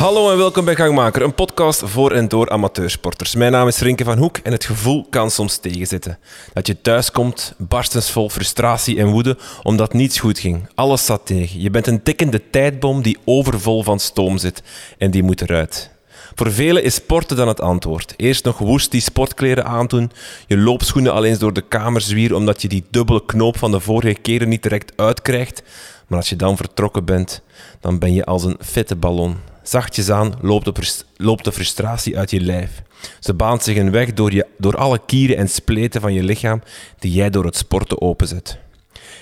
Hallo en welkom bij Gangmaker, een podcast voor en door amateursporters. Mijn naam is Rinke van Hoek en het gevoel kan soms tegenzitten. Dat je thuiskomt, barstensvol frustratie en woede omdat niets goed ging. Alles zat tegen. Je bent een tikkende tijdbom die overvol van stoom zit en die moet eruit. Voor velen is sporten dan het antwoord. Eerst nog woest die sportkleren aandoen, je loopschoenen alleen door de kamer zwieren omdat je die dubbele knoop van de vorige keren niet direct uitkrijgt. Maar als je dan vertrokken bent, dan ben je als een fitte ballon. Zachtjes aan loopt de, frustratie uit je lijf. Ze baant zich een weg door, je, door alle kieren en spleten van je lichaam die jij door het sporten openzet.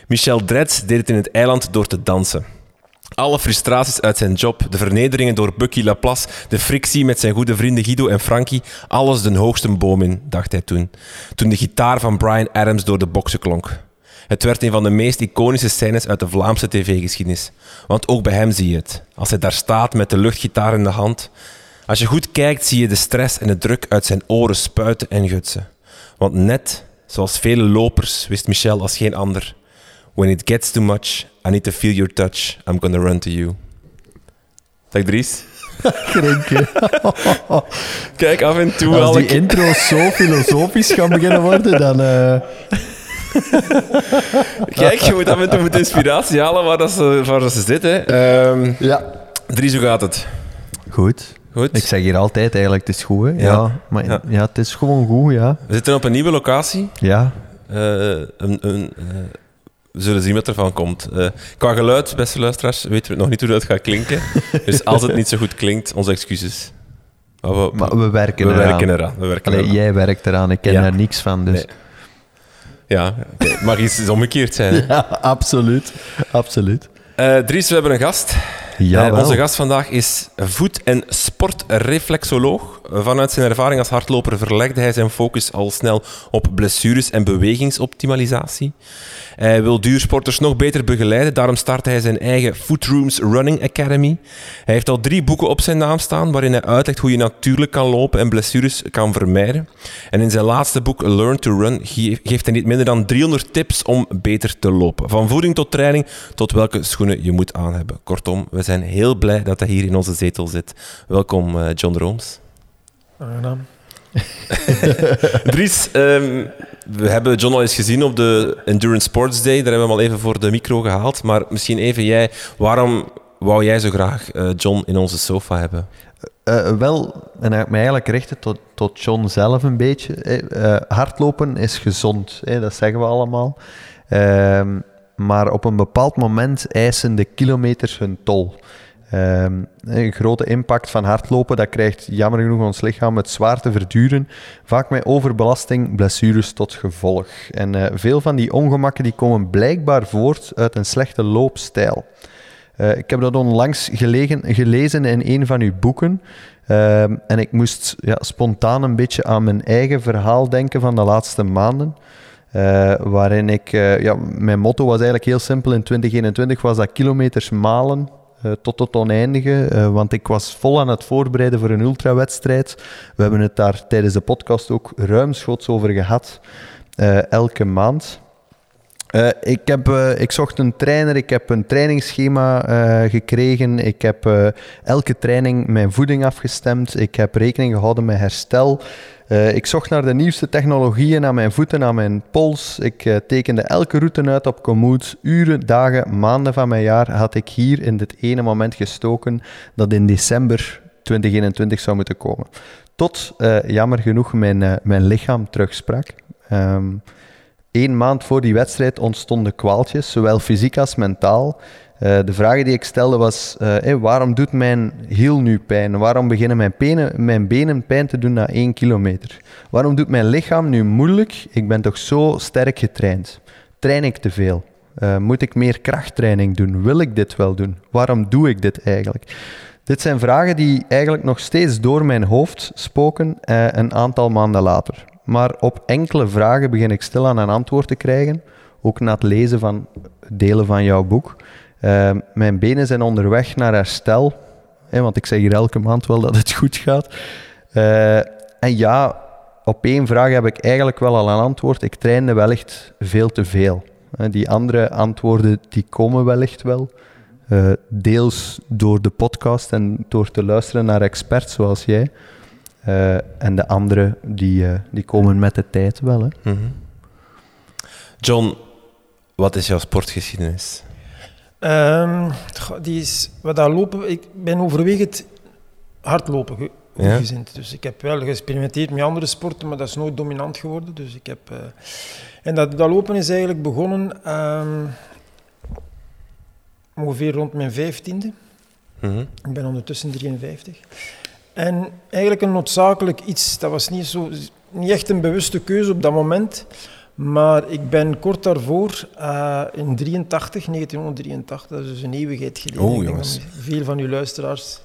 Michel Dretz deed het in het eiland door te dansen. Alle frustraties uit zijn job, de vernederingen door Bucky Laplace, de frictie met zijn goede vrienden Guido en Frankie, alles de hoogste boom in, dacht hij toen. Toen de gitaar van Brian Adams door de boksen klonk. Het werd een van de meest iconische scènes uit de Vlaamse tv-geschiedenis. Want ook bij hem zie je het. Als hij daar staat met de luchtgitaar in de hand. Als je goed kijkt, zie je de stress en de druk uit zijn oren spuiten en gutsen. Want net zoals vele lopers wist Michel als geen ander. When it gets too much, I need to feel your touch. I'm gonna run to you. Zeg Dries. Grinke. Kijk, af en toe Als al die ik... intro zo filosofisch gaan beginnen worden, dan... eh, Kijk, je moet af en toe met inspiratie halen waar, dat ze, waar dat ze zitten. Ehm Ja. Dries, hoe gaat het? Goed. Goed? Ik zeg hier altijd eigenlijk, het is goed, hè. Ja. Ja. maar Ja. ja. het is gewoon goed, ja. We zitten op een nieuwe locatie. Ja. Eh, een, een, eh, we zullen zien wat ervan komt. Eh, qua geluid, beste luisteraars, weten we nog niet hoe dat gaat klinken. dus als het niet zo goed klinkt, onze excuses. Maar we, Maar we werken we eraan. werken eraan. We werken Allee, eraan. jij werkt eraan, ik ken Ja. daar niks van, dus... Nee. Ja, oké. mag iets omgekeerd zijn. hè? Ja, absoluut. Absoluut. Eh, Dries, we hebben een gast. Ja, Eh, onze gast vandaag is voet- en sportreflexoloog. Vanuit zijn ervaring als hardloper verlegde hij zijn focus al snel op blessures en bewegingsoptimalisatie. Hij wil duursporters nog beter begeleiden, daarom startte hij zijn eigen Footrooms Running Academy. Hij heeft al drie boeken op zijn naam staan waarin hij uitlegt hoe je natuurlijk kan lopen en blessures kan vermijden. En in zijn laatste boek Learn to Run ge- geeft hij niet minder dan 300 tips om beter te lopen. Van voeding tot training tot welke schoenen je moet aan hebben. Kortom, we zijn heel blij dat hij hier in onze zetel zit. Welkom, eh, John Rooms. Aangenaam. Dries, ehm, we hebben John al eens gezien op de Endurance Sports Day. Daar hebben we hem al even voor de micro gehaald. Maar misschien even jij, waarom wou jij zo graag eh, John in onze sofa hebben? Eh, wel, en ik me eigenlijk richten tot, tot John zelf een beetje. hè. Eh, hardlopen is gezond, hè, dat zeggen we allemaal. Ehm, maar op een bepaald moment eisen de kilometers hun tol. Ehm, een grote impact van hardlopen, dat krijgt jammer genoeg ons lichaam het zwaar te verduren. Vaak met overbelasting, blessures tot gevolg. En eh, veel van die ongemakken die komen blijkbaar voort uit een slechte loopstijl. Eh, ik heb dat onlangs gelegen, gelezen in een van uw boeken. Ehm, en ik moest ja, spontaan een beetje aan mijn eigen verhaal denken van de laatste maanden. Eh, waarin ik, eh, ja, mijn motto was eigenlijk heel simpel in 2021, was dat kilometers malen eh, tot het oneindige. want ik was vol aan het voorbereiden voor een ultrawedstrijd. We hebben het daar tijdens de podcast ook ruimschoots over gehad, eh, elke maand. Ik, heb, ik zocht een trainer, ik heb een trainingsschema gekregen. Ik heb elke training mijn voeding afgestemd. Ik heb rekening gehouden met herstel. Eh, ik zocht naar de nieuwste technologieën aan mijn voeten, aan mijn pols. Ik eh, tekende elke route uit op Komoot. Uren, dagen, maanden van mijn jaar had ik hier in dit ene moment gestoken dat in december 2021 zou moeten komen. Tot, eh, jammer genoeg, mijn, mijn lichaam terugsprak. Ehm Eén maand voor die wedstrijd ontstonden kwaaltjes, zowel fysiek als mentaal. Eh, de vraag die ik stelde was, eh, waarom doet mijn hiel nu pijn? Waarom beginnen mijn, mijn benen pijn te doen na één kilometer? Waarom doet mijn lichaam nu moeilijk? Ik ben toch zo sterk getraind. Train ik te veel? Eh, moet ik meer krachttraining doen? Wil ik dit wel doen? Waarom doe ik dit eigenlijk? Dit zijn vragen die eigenlijk nog steeds door mijn hoofd spoken een aantal maanden later. Maar op enkele vragen begin ik stilaan een antwoord te krijgen. Ook na het lezen van delen van jouw boek. Eh, mijn benen zijn onderweg naar herstel. Hè, want ik zeg hier elke maand wel dat het goed gaat. Eh, en ja, op één vraag heb ik eigenlijk wel al een antwoord. Ik trainde wellicht veel te veel. Die andere antwoorden die komen wellicht wel. Eh, deels door de podcast en door te luisteren naar experts zoals jij. Eh, en de anderen die, eh, die komen met de tijd wel. Hè. Mhm. John, wat is jouw sportgeschiedenis? Ehm, die is, wat dat lopen, ik ben overwegend hardlopen ge- Ja? gezind. Dus ik heb wel geëxperimenteerd met andere sporten, maar dat is nooit dominant geworden. Dus ik heb, eh, en dat, dat lopen is eigenlijk begonnen ehm, ongeveer rond mijn vijftiende. Mhm. Ik ben ondertussen 53. En eigenlijk een noodzakelijk iets, dat was niet, zo, niet echt een bewuste keuze op dat moment. Maar ik ben kort daarvoor, eh, in 83, 1983, dat is dus een eeuwigheid geleden. Oh, jongens. veel van uw luisteraars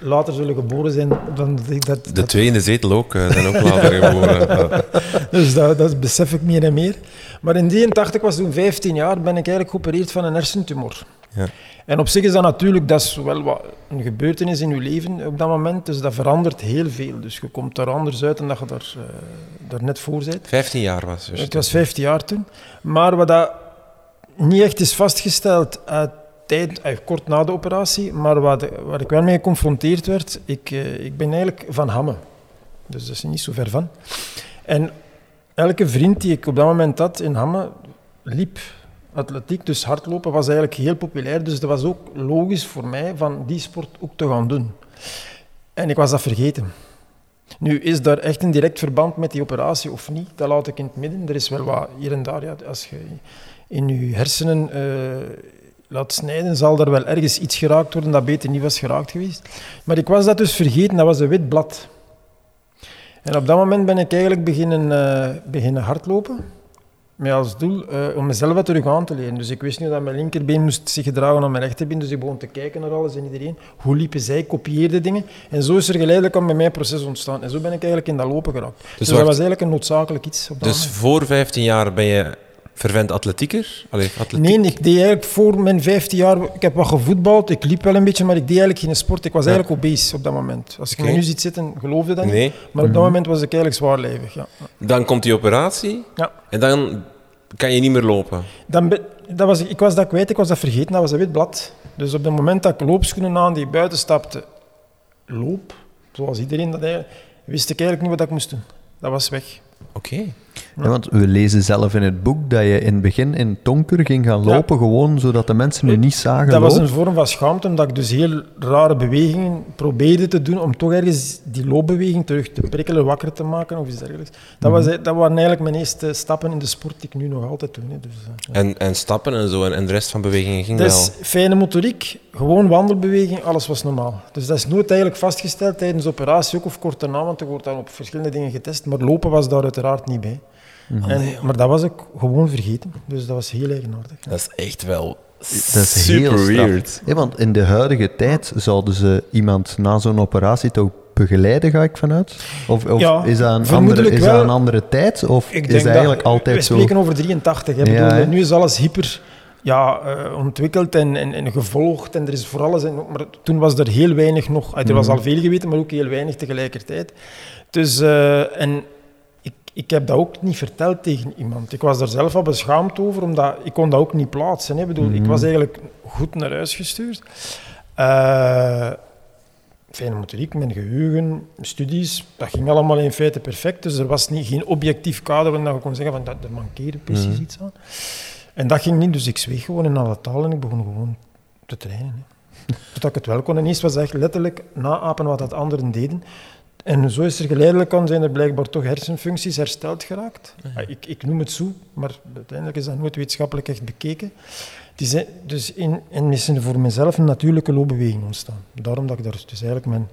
later zullen geboren zijn dan dat De twee in de zetel ook, eh, zijn ook later geboren. Dus dat, dat besef ik meer en meer. Maar in 83 was toen 15 jaar, ben ik eigenlijk geopereerd van een hersentumor. Ja. En op zich is dat natuurlijk dat is wel wat een gebeurtenis in je leven op dat moment. Dus dat verandert heel veel. Dus je komt er anders uit dan dat je daar, eh, daar net voor bent. 15 jaar was dus. Ik was 15 jaar toen. Maar wat dat niet echt is vastgesteld uit tijd, eh, kort na de operatie, maar wat, waar ik wel mee geconfronteerd werd, ik, eh, ik ben eigenlijk van Hamme. Dus dat is niet zo ver van. En elke vriend die ik op dat moment had in Hamme, liep atletiek, dus hardlopen was eigenlijk heel populair. Dus dat was ook logisch voor mij van die sport ook te gaan doen. En ik was dat vergeten. Nu, is daar echt een direct verband met die operatie of niet? Dat laat ik in het midden. Er is wel wat hier en daar. Ja, als je in je hersenen eh, laat snijden, zal er wel ergens iets geraakt worden dat beter niet was geraakt geweest. Maar ik was dat dus vergeten. Dat was een wit blad. En op dat moment ben ik eigenlijk beginnen, eh, beginnen hardlopen. Met als doel eh, om mezelf wat terug aan te leren. Dus ik wist niet dat mijn linkerbeen moest zich gedragen aan mijn rechterbeen. Dus ik begon te kijken naar alles en iedereen. Hoe liepen zij? Kopieerde dingen. En zo is er geleidelijk aan bij mij een proces ontstaan. En zo ben ik eigenlijk in dat lopen geraakt. Dus, dat wacht. was eigenlijk een noodzakelijk iets. Op dat Dus moment. voor 15 jaar ben je vervent atletieker? Allee, atletiek. Nee, ik deed eigenlijk voor mijn 15 jaar... Ik heb wat gevoetbald, ik liep wel een beetje, maar ik deed eigenlijk geen sport. Ik was Ja. eigenlijk obese op dat moment. Als me nu ziet zitten, geloofde dat niet. Nee. Maar op dat moment was ik eigenlijk zwaarlijvig, ja. Dan komt die operatie ja. en dan kan je niet meer lopen. Dan dat was, ik was dat kwijt, ik was dat vergeten, dat was een wit blad. Dus op het moment dat ik loopschoenen aan die buiten stapte, loop, zoals iedereen dat eigenlijk, wist ik eigenlijk niet wat ik moest doen. Dat was weg. Oké. Ja, want we lezen zelf in het boek dat je in het begin in Tonker ging gaan Ja. lopen, gewoon zodat de mensen nu niet zagen Dat was een vorm van schaamte, omdat ik dus heel rare bewegingen probeerde te doen om toch ergens die loopbeweging terug te prikkelen, wakker te maken of iets dergelijks. Dat, was, dat waren eigenlijk mijn eerste stappen in de sport die ik nu nog altijd doe. Hè. Dus, eh, ja. En, en stappen en zo en, en de rest van bewegingen ging Dus wel. fijne motoriek, gewoon wandelbeweging, alles was normaal. Dus dat is nooit eigenlijk vastgesteld tijdens de operatie, ook of kort daarna, want er wordt dan op verschillende dingen getest. Maar lopen was daar uiteraard niet bij. En, maar dat was ik gewoon vergeten. Dus dat was heel eigenaardig. Dat is echt wel Dat is super heel weird. Ja, want in de huidige tijd zouden ze iemand na zo'n operatie toch begeleiden, ga ik vanuit? Of, of Ja, is, dat een andere, is dat wel. een andere tijd? Of Ik is dat eigenlijk dat, altijd we zo? spreken over 83. Hè. Ja, Bedoel, nu is alles hyper ja, eh, ontwikkeld en, en, en gevolgd en er is voor alles. En, maar toen was er heel weinig nog. Er was Mhm. al veel geweten, maar ook heel weinig tegelijkertijd. Dus, eh, en ik, heb dat ook niet verteld tegen iemand. Ik was daar zelf al beschaamd over, omdat ik kon dat ook niet plaatsen. Hè. Ik Bedoel, Ik Mhm. was eigenlijk goed naar huis gestuurd. Eh, fijne motoriek, mijn geheugen, studies, dat ging allemaal in feite perfect. Dus er was niet, geen objectief kader waarin je kon zeggen van dat er mankeerde precies Mhm. iets aan. En dat ging niet, dus ik zweeg gewoon in alle taal en ik begon gewoon te trainen. Hè. Totdat ik het wel kon. En eerst was echt letterlijk naapen wat dat anderen deden. En zo is er geleidelijk aan zijn er blijkbaar toch hersenfuncties hersteld geraakt. Ja, Ik, ik noem het zo, maar uiteindelijk is dat nooit wetenschappelijk echt bekeken. Het is, dus in, en is er voor mezelf een natuurlijke loopbeweging ontstaan. Daarom dat ik daar dus eigenlijk mijn,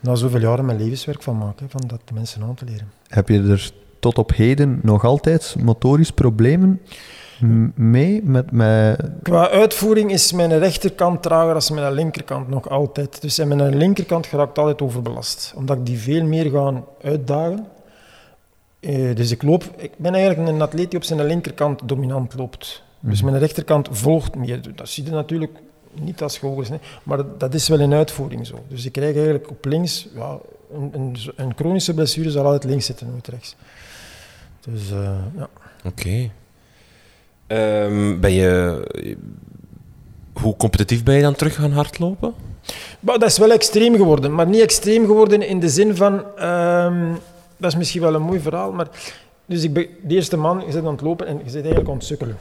na zoveel jaren mijn levenswerk van maak, hè, van dat mensen aan te leren. Heb je er tot op heden nog altijd motorisch problemen mee? Met, met... Qua uitvoering is mijn rechterkant trager dan mijn linkerkant nog altijd. Dus en mijn linkerkant geraakt altijd overbelast, omdat ik die veel meer ga uitdagen. Eh, dus ik loop, ik ben eigenlijk een atleet die op zijn linkerkant dominant loopt. Dus mijn rechterkant volgt meer. Dat zie je natuurlijk niet als is, nee. maar dat- dat is wel in uitvoering zo. Dus ik krijg eigenlijk op links, ja, een, een, een chronische blessure zal altijd links zitten, nooit rechts. Dus eh, ja. Oké. Ehm, ben je... Hoe competitief ben je dan terug gaan hardlopen? Dat is wel extreem geworden, maar niet extreem geworden in de zin van... ehm, dat is misschien wel een mooi verhaal, maar... Dus ik ben de eerste man, je zit aan het lopen en je zit eigenlijk aan het sukkelen.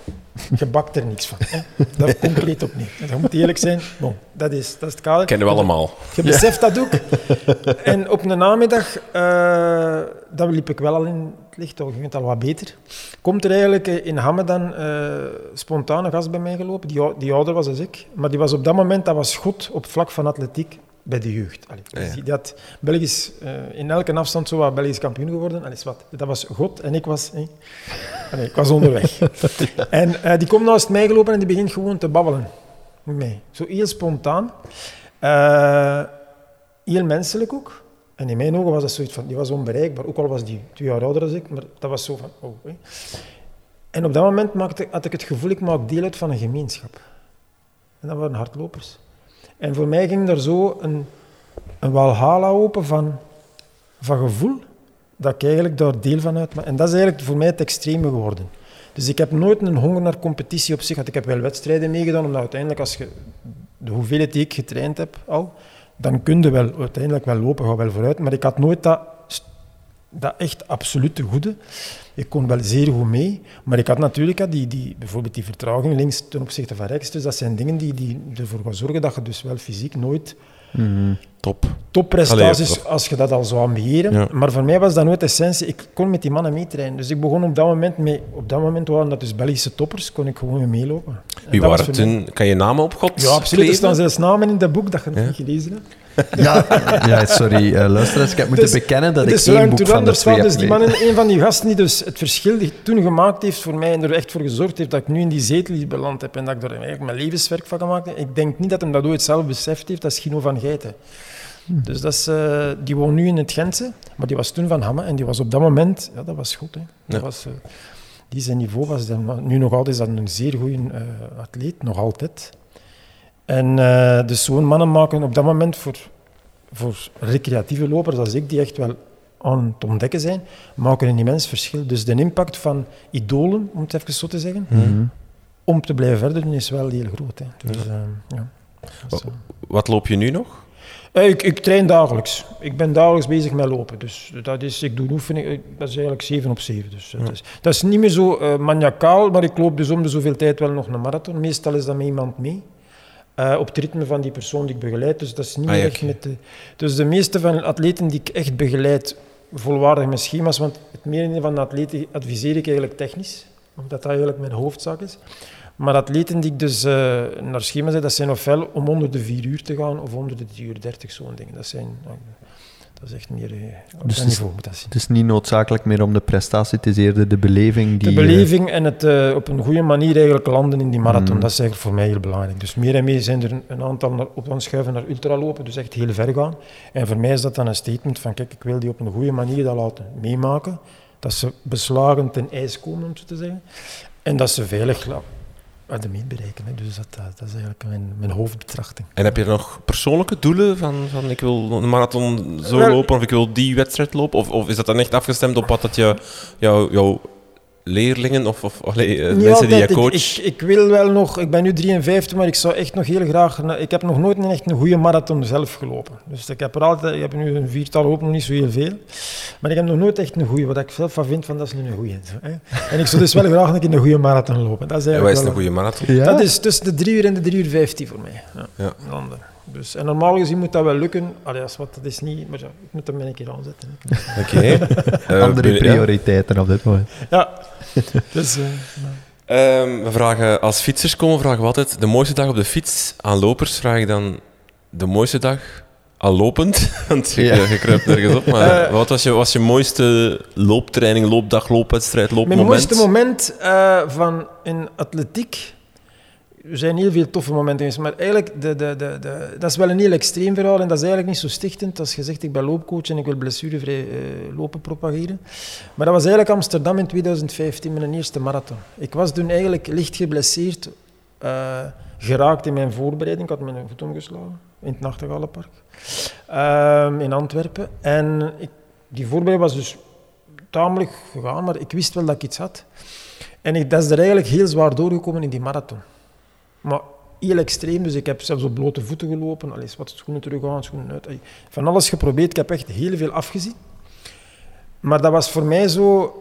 Je bakt er niks van. Hè? Dat concreet op niet. En dat moet eerlijk zijn. Bon, dat, is, dat is het kader. Kennen we allemaal. Je beseft dat ook. En op een namiddag, eh dan liep ik wel al in het licht, toch, ging het al wat beter. Komt er eigenlijk eh, in Hamme dan eh spontaan een gast bij mij gelopen, die, die ouder was dan ik. Maar die was op dat moment, dat was God op het vlak van atletiek bij de jeugd. Allee, dus Ja. die, die had Belgisch, eh, in elke afstand zo wat Belgisch kampioen geworden. Allee, is wat. Dat was God en ik was... allee, ik was onderweg. En eh, die komt naast mij gelopen en die begint gewoon te babbelen met mij. Zo heel spontaan. Eh, heel menselijk ook. En in mijn ogen was dat zoiets van, die was onbereikbaar. Ook al was die twee jaar ouder dan ik, maar dat was zo van, oh. Hè. En op dat moment maakte, had ik het gevoel, ik maak deel uit van een gemeenschap. En dat waren hardlopers. En voor mij ging er zo een, een walhalla open van, van gevoel, dat ik eigenlijk daar deel van uitmaak. En dat is eigenlijk voor mij het extreme geworden. Dus ik heb nooit een honger naar competitie op zich gehad. Ik heb wel wedstrijden meegedaan, omdat uiteindelijk als je de hoeveelheid die ik getraind heb al, dan kun je wel uiteindelijk wel lopen, ga wel vooruit. Maar ik had nooit dat, dat echt absolute goede. Ik kon wel zeer goed mee, maar ik had natuurlijk die, die, bijvoorbeeld die vertraging links ten opzichte van rechts. Dus dat zijn dingen die, die ervoor gaan zorgen dat je dus wel fysiek nooit Top. topprestaties Allee, als je dat al zou ambiëren. Ja. Maar voor mij was dat nooit de essentie. Ik kon met die mannen meetrainen. Dus ik begon op dat moment mee. Op dat moment waren dat dus Belgische toppers, kon ik gewoon mee meelopen. En Wie waren mij- toen? Kan je namen op God Ja, absoluut. Er staan zelfs namen in dat boek dat je nog Ja. niet gelezen hebt. Ja, ja sorry, eh, luisteraars. Ik heb moeten Dus- bekennen dat ik dus één lang boek van de twee van, heb dus die mannen, een van die gasten die dus het verschil die toen gemaakt heeft voor mij en er echt voor gezorgd heeft dat ik nu in die zetel beland heb en dat ik er eigenlijk mijn levenswerk van gemaakt heb. Ik denk niet dat hem dat ooit zelf beseft heeft, dat is Gino van Geiten. Dus dat is, eh, die woont nu in het Gentse, maar die was toen van Hamme en die was op dat moment, ja, dat was goed. Hè. Dat was, eh, die zijn niveau was dan, nu nog altijd is dat een zeer goede eh, atleet, nog altijd. En eh, dus zo'n mannen maken op dat moment voor, voor recreatieve lopers als ik, die echt wel aan het ontdekken zijn, maken een immens verschil. Dus de impact van idolen, om het even zo te zeggen, Mhm. om te blijven verder doen, is wel heel groot. Hè. Dus, ja. Dus, Wat loop je nu nog? Eh, ik, ik train dagelijks. Ik ben dagelijks bezig met lopen. Dus dat is, ik doe oefening, eh, dat is eigenlijk 7 op 7. Dus, dat, is, dat is niet meer zo maniacaal, maar ik loop dus om de zoveel tijd wel nog een marathon. Meestal is dat met iemand mee. op het ritme van die persoon die ik begeleid. Dus dat is niet Ah, ja, echt met de, Dus de meeste van de atleten die ik echt begeleid, volwaardig met schema's, want het merendeel van de atleten adviseer ik eigenlijk technisch, omdat dat eigenlijk mijn hoofdzaak is. Maar atleten die ik dus eh, naar schema zet, dat zijn ofwel om onder de 4 uur te gaan of onder de 3 uur 30, zo'n dingen. Dat, zijn, eh, dat is echt meer eh, op Dus dat het is- niveau dat. Het is niet noodzakelijk meer om de prestatie, het is eerder de beleving die... De eh, beleving en het op een goede manier eigenlijk landen in die marathon, Mm. dat is eigenlijk voor mij heel belangrijk. Dus meer en meer zijn er een, aantal naar, op schuiven naar ultralopen, dus echt heel ver gaan. En voor mij is dat dan een statement van, kijk, ik wil die op een goede manier dat laten meemaken, dat ze beslagen ten ijs komen, om zo te zeggen, en dat ze veilig uit de meet bereiken. Hè. Dus dat, dat, is eigenlijk mijn, mijn hoofdbetrachting. En heb je nog persoonlijke doelen van, van ik wil een marathon zo Wel- lopen of ik wil die wedstrijd lopen? Of, of is dat dan echt afgestemd op wat dat je, jou, jouw leerlingen of, of allee, eh, mensen die je altijd. Ik- coach... Ik, ik, wil wel nog, ik ben nu 53, maar ik zou echt nog heel graag. Ik heb nog nooit een echt een goede marathon zelf gelopen. Dus ik heb er altijd, ik heb nu een viertal lopen, nog niet zo heel veel. Maar ik heb nog nooit echt een goede. Wat ik zelf van vind, van dat is nu een goede. En ik zou dus wel graag een keer een goede marathon lopen. Dat is En wat is een goede marathon? Ja? Dat is tussen de 3 uur en de 3 uur 15 voor mij. Ja. Ja. Dus, en normaal gezien moet dat wel lukken. Allee, als wat, dat is niet, maar ja, ik moet hem een keer aanzetten. Oké. Eh, Andere prioriteiten op dit moment. Ja, dus, Ehm, we vragen, als fietsers komen, vragen we altijd de mooiste dag op de fiets. Aan lopers vraag ik dan de mooiste dag al lopend. Want je, Ja. je kruipt nergens op. Maar Eh. wat was je, was je mooiste looptraining, loopdag, loopwedstrijd, Mijn loopmoment? mooiste moment eh, van in atletiek. Er zijn heel veel toffe momenten geweest, maar eigenlijk, de, de, de, de, dat is wel een heel extreem verhaal en dat is eigenlijk niet zo stichtend. Als je zegt, ik ben loopcoach en ik wil blessurevrij eh, lopen propageren. Maar dat was eigenlijk Amsterdam in 2015, mijn eerste marathon. Ik was toen eigenlijk licht geblesseerd, eh, geraakt in mijn voorbereiding. Ik had mijn voet omgeslagen in het Nachtegalenpark ehm, in Antwerpen. En ik, die voorbereiding was dus tamelijk gegaan, maar ik wist wel dat ik iets had. En ik, dat is er eigenlijk heel zwaar doorgekomen in die marathon. Maar heel extreem. Dus ik heb zelfs op blote voeten gelopen. Wat schoenen terug aan, schoenen uit. Van alles geprobeerd. Ik heb echt heel veel afgezien. Maar dat was voor mij zo,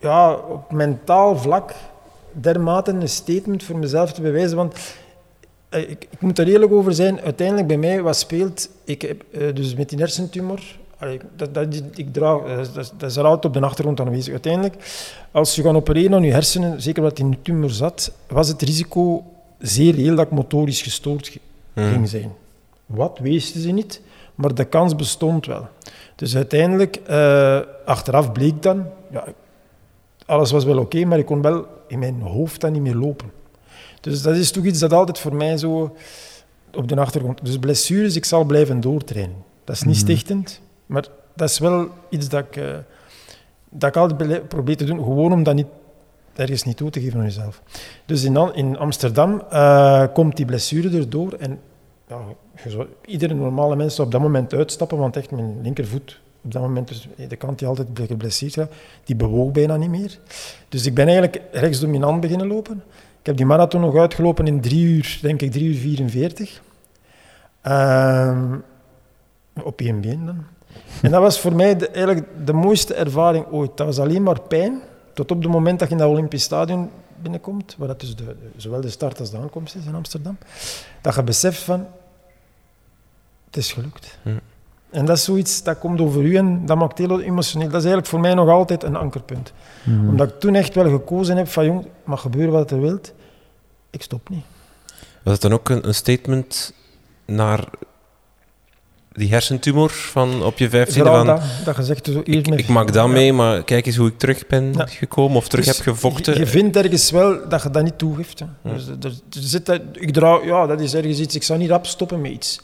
ja, op mentaal vlak, dermate een statement voor mezelf te bewijzen. Want eh, ik, moet er eerlijk over zijn. Uiteindelijk bij mij, wat speelt, ik heb eh, dus met die hersentumor, dat, ik draag, is- dat, dat is er altijd op de achtergrond aanwezig. Uiteindelijk, als je gaat opereren aan je hersenen, zeker wat in de tumor zat, was het risico zeer reëel dat ik motorisch gestoord ge- Mhm. ging zijn. Wat wisten ze niet, maar de kans bestond wel. Dus uiteindelijk, eh, achteraf bleek dan, ja, alles was wel oké, maar ik kon wel in mijn hoofd dan niet meer lopen. Dus dat is toch iets dat altijd voor mij zo op de achtergrond. Dus blessures, ik zal blijven doortrainen. Dat is niet stichtend, maar dat is wel iets dat ik, eh, dat ik altijd probeer te doen, gewoon om dat niet ergens niet toe te geven aan jezelf. Dus in, in Amsterdam eh, komt die blessure erdoor en ja, iedere normale mens zou op dat moment uitstappen, want echt mijn linkervoet op dat moment, dus de kant die altijd geblesseerd was, die bewoog bijna niet meer. Dus ik ben eigenlijk rechtsdominant beginnen lopen. Ik heb die marathon nog uitgelopen in drie uur, denk ik, drie uur 44. Ehm, op één been dan. En dat was voor mij eigenlijk de mooiste ervaring ooit. Dat was alleen maar pijn, tot op het moment dat je in dat Olympisch Stadion binnenkomt, waar dat dus de, zowel de start als de aankomst is in Amsterdam, dat je beseft van, het is gelukt. Hm. En dat is zoiets, dat komt over u en dat maakt heel emotioneel. Dat is eigenlijk voor mij nog altijd een ankerpunt. Mhm. Omdat ik toen echt wel gekozen heb van, jong, mag gebeuren wat er wilt, ik stop niet. Was het dan ook een, een statement naar die hersentumor van op je vijftiende? Vooral Van, dat, dat je zegt, zo, ik, ik maak dat mee, maar kijk eens hoe ik terug ben Ja. gekomen of terug Dus heb gevochten. Je, je vindt ergens wel dat je dat niet toegeeft. Hè. Ja. Dus, er, er zit dat, ik draag, ja, dat is ergens iets. Ik zou niet rap stoppen met iets.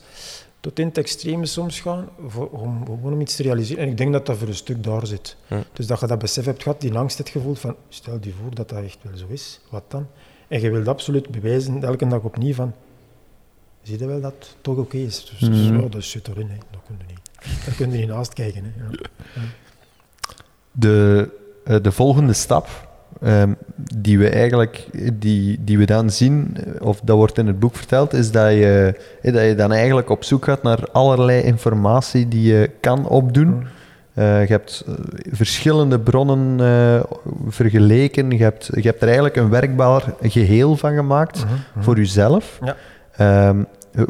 Tot in het extreme soms gaan, voor, om, gewoon om iets te realiseren. En ik denk dat dat voor een stuk daar zit. Ja. Dus dat je dat besef hebt gehad, die angst hebt gevoeld van, stel je voor dat dat echt wel zo is, wat dan? En je wilt absoluut bewijzen, elke dag opnieuw van, zie je wel dat het toch oké is? Dus, dus Mhm. ja, dat zit erin, hè. dat kun je niet. Daar kun je niet naast kijken. Hè. Ja. de, eh, de volgende stap ehm, die we eigenlijk die, die we dan zien, eh, of dat wordt in het boek verteld, is dat je, eh, dat je dan eigenlijk op zoek gaat naar allerlei informatie die je kan opdoen. Mm. Eh, je hebt verschillende bronnen vergeleken. Je hebt, je hebt er eigenlijk een werkbaar geheel van gemaakt Mhm, mhm. voor jezelf. Ja. Ehm,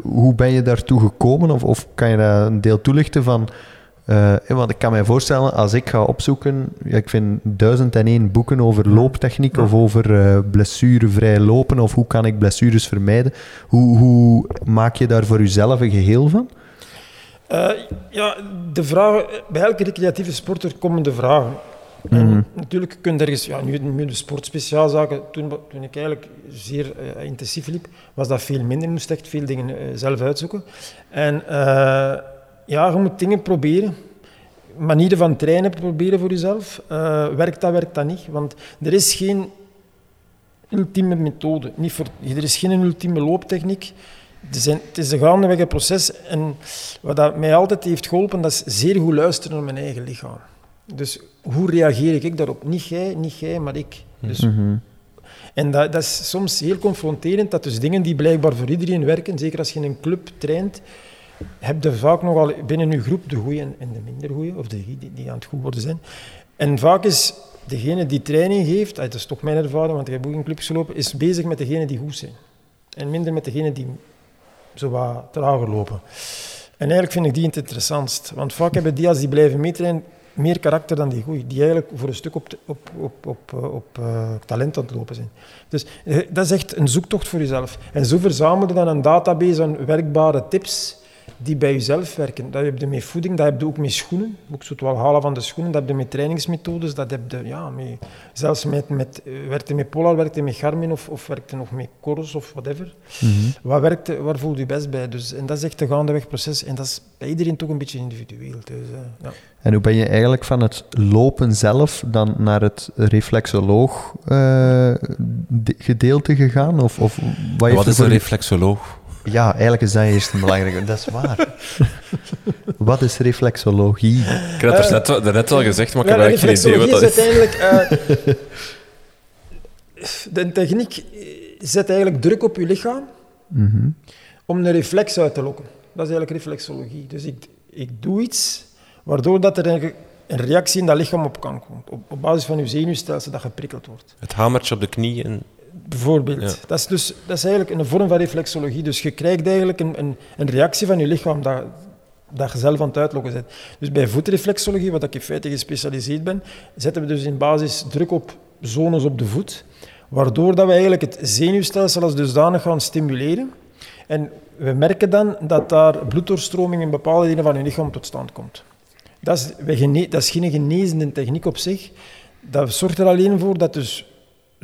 hoe ben je daartoe gekomen? Of, of kan je daar een deel toelichten van... eh, want ik kan mij voorstellen, als ik ga opzoeken... Ja, ik vind duizend en één boeken over looptechniek Ja. of over eh, blessurevrij lopen of hoe kan ik blessures vermijden. Hoe, hoe maak je daar voor jezelf een geheel van? Eh, ja, de vragen, bij elke recreatieve sporter komen de vragen. Mhm. natuurlijk kun je ergens, ja, nu, nu de sportspeciaalzaken, toen, toen ik eigenlijk zeer eh, intensief liep, was dat veel minder. Je moest echt veel dingen eh, zelf uitzoeken. En eh, ja, je moet dingen proberen. Manieren van trainen proberen voor jezelf. Werkt dat, werkt dat niet? Want er is geen ultieme methode. Niet voor, er is geen ultieme looptechniek. Het is, een, het is een gaandeweg een proces. En wat dat mij altijd heeft geholpen, dat is zeer goed luisteren naar mijn eigen lichaam. Dus hoe reageer ik daarop? Niet jij, niet jij, maar ik. Dus, Mhm. En dat, dat is soms heel confronterend, dat dus dingen die blijkbaar voor iedereen werken, zeker als je in een club traint, heb je vaak nogal binnen je groep de goeie en, en de minder goeie, of de die, die, aan het goed worden zijn. En vaak is degene die training geeft, dat is toch mijn ervaring, want ik heb ook in clubs gelopen, is bezig met degenen die goed zijn. En minder met degenen die zo wat trager lopen. En eigenlijk vind ik die het interessantst. Want vaak hebben die, als die blijven meetrainen, meer karakter dan die goeie. Die eigenlijk voor een stuk op, op, op, op, eh, op eh, talent aan het lopen zijn. Dus eh, dat is echt een zoektocht voor jezelf. En zo verzamel je dan een database aan werkbare tips die bij jezelf werken. Dat heb je met voeding, dat heb je ook met schoenen. Ook zo het wel halen van de schoenen. Dat heb je met trainingsmethodes. Dat heb je ja, met, zelfs met, met, eh, werkte met Polar, werkte met Garmin of, of werkte nog met Coros of whatever. Mhm. Wat werkt, waar voelt je best bij? Dus, en dat is echt een gaandeweg proces. En dat is bij iedereen toch een beetje individueel. Dus, eh, ja. En hoe ben je eigenlijk van het lopen zelf dan naar het reflexoloog eh, de- gedeelte gegaan? Of, of wat, heeft Wat is een reflexoloog? Ja, eigenlijk is dat eerst een belangrijke. Dat is waar. wat is reflexologie? Ik had het er net, wel- daarnet al gezegd, maar ik heb eigenlijk geen idee wat dat reflexologie is. is uiteindelijk... eh, de techniek zet eigenlijk druk op je lichaam Mhm. om een reflex uit te lokken. Dat is eigenlijk reflexologie. Dus ik, ik doe iets waardoor dat er een, een reactie in dat lichaam op kan komen. Op, op basis van je zenuwstelsel dat geprikkeld wordt. Het hamertje op de knie. En... Bijvoorbeeld. Ja. Dat, is dus, dat is eigenlijk een vorm van reflexologie. Dus je krijgt eigenlijk een, een, een reactie van je lichaam dat, dat je zelf aan het uitlokken bent. Dus bij voetreflexologie, wat ik in feite gespecialiseerd ben, zetten we dus in basis druk op zones op de voet, waardoor dat we eigenlijk het zenuwstelsel als dusdanig gaan stimuleren. En we merken dan dat daar bloeddoorstroming in bepaalde delen van je lichaam tot stand komt. Dat is, dat is geen genezende techniek op zich. Dat zorgt er alleen voor dat dus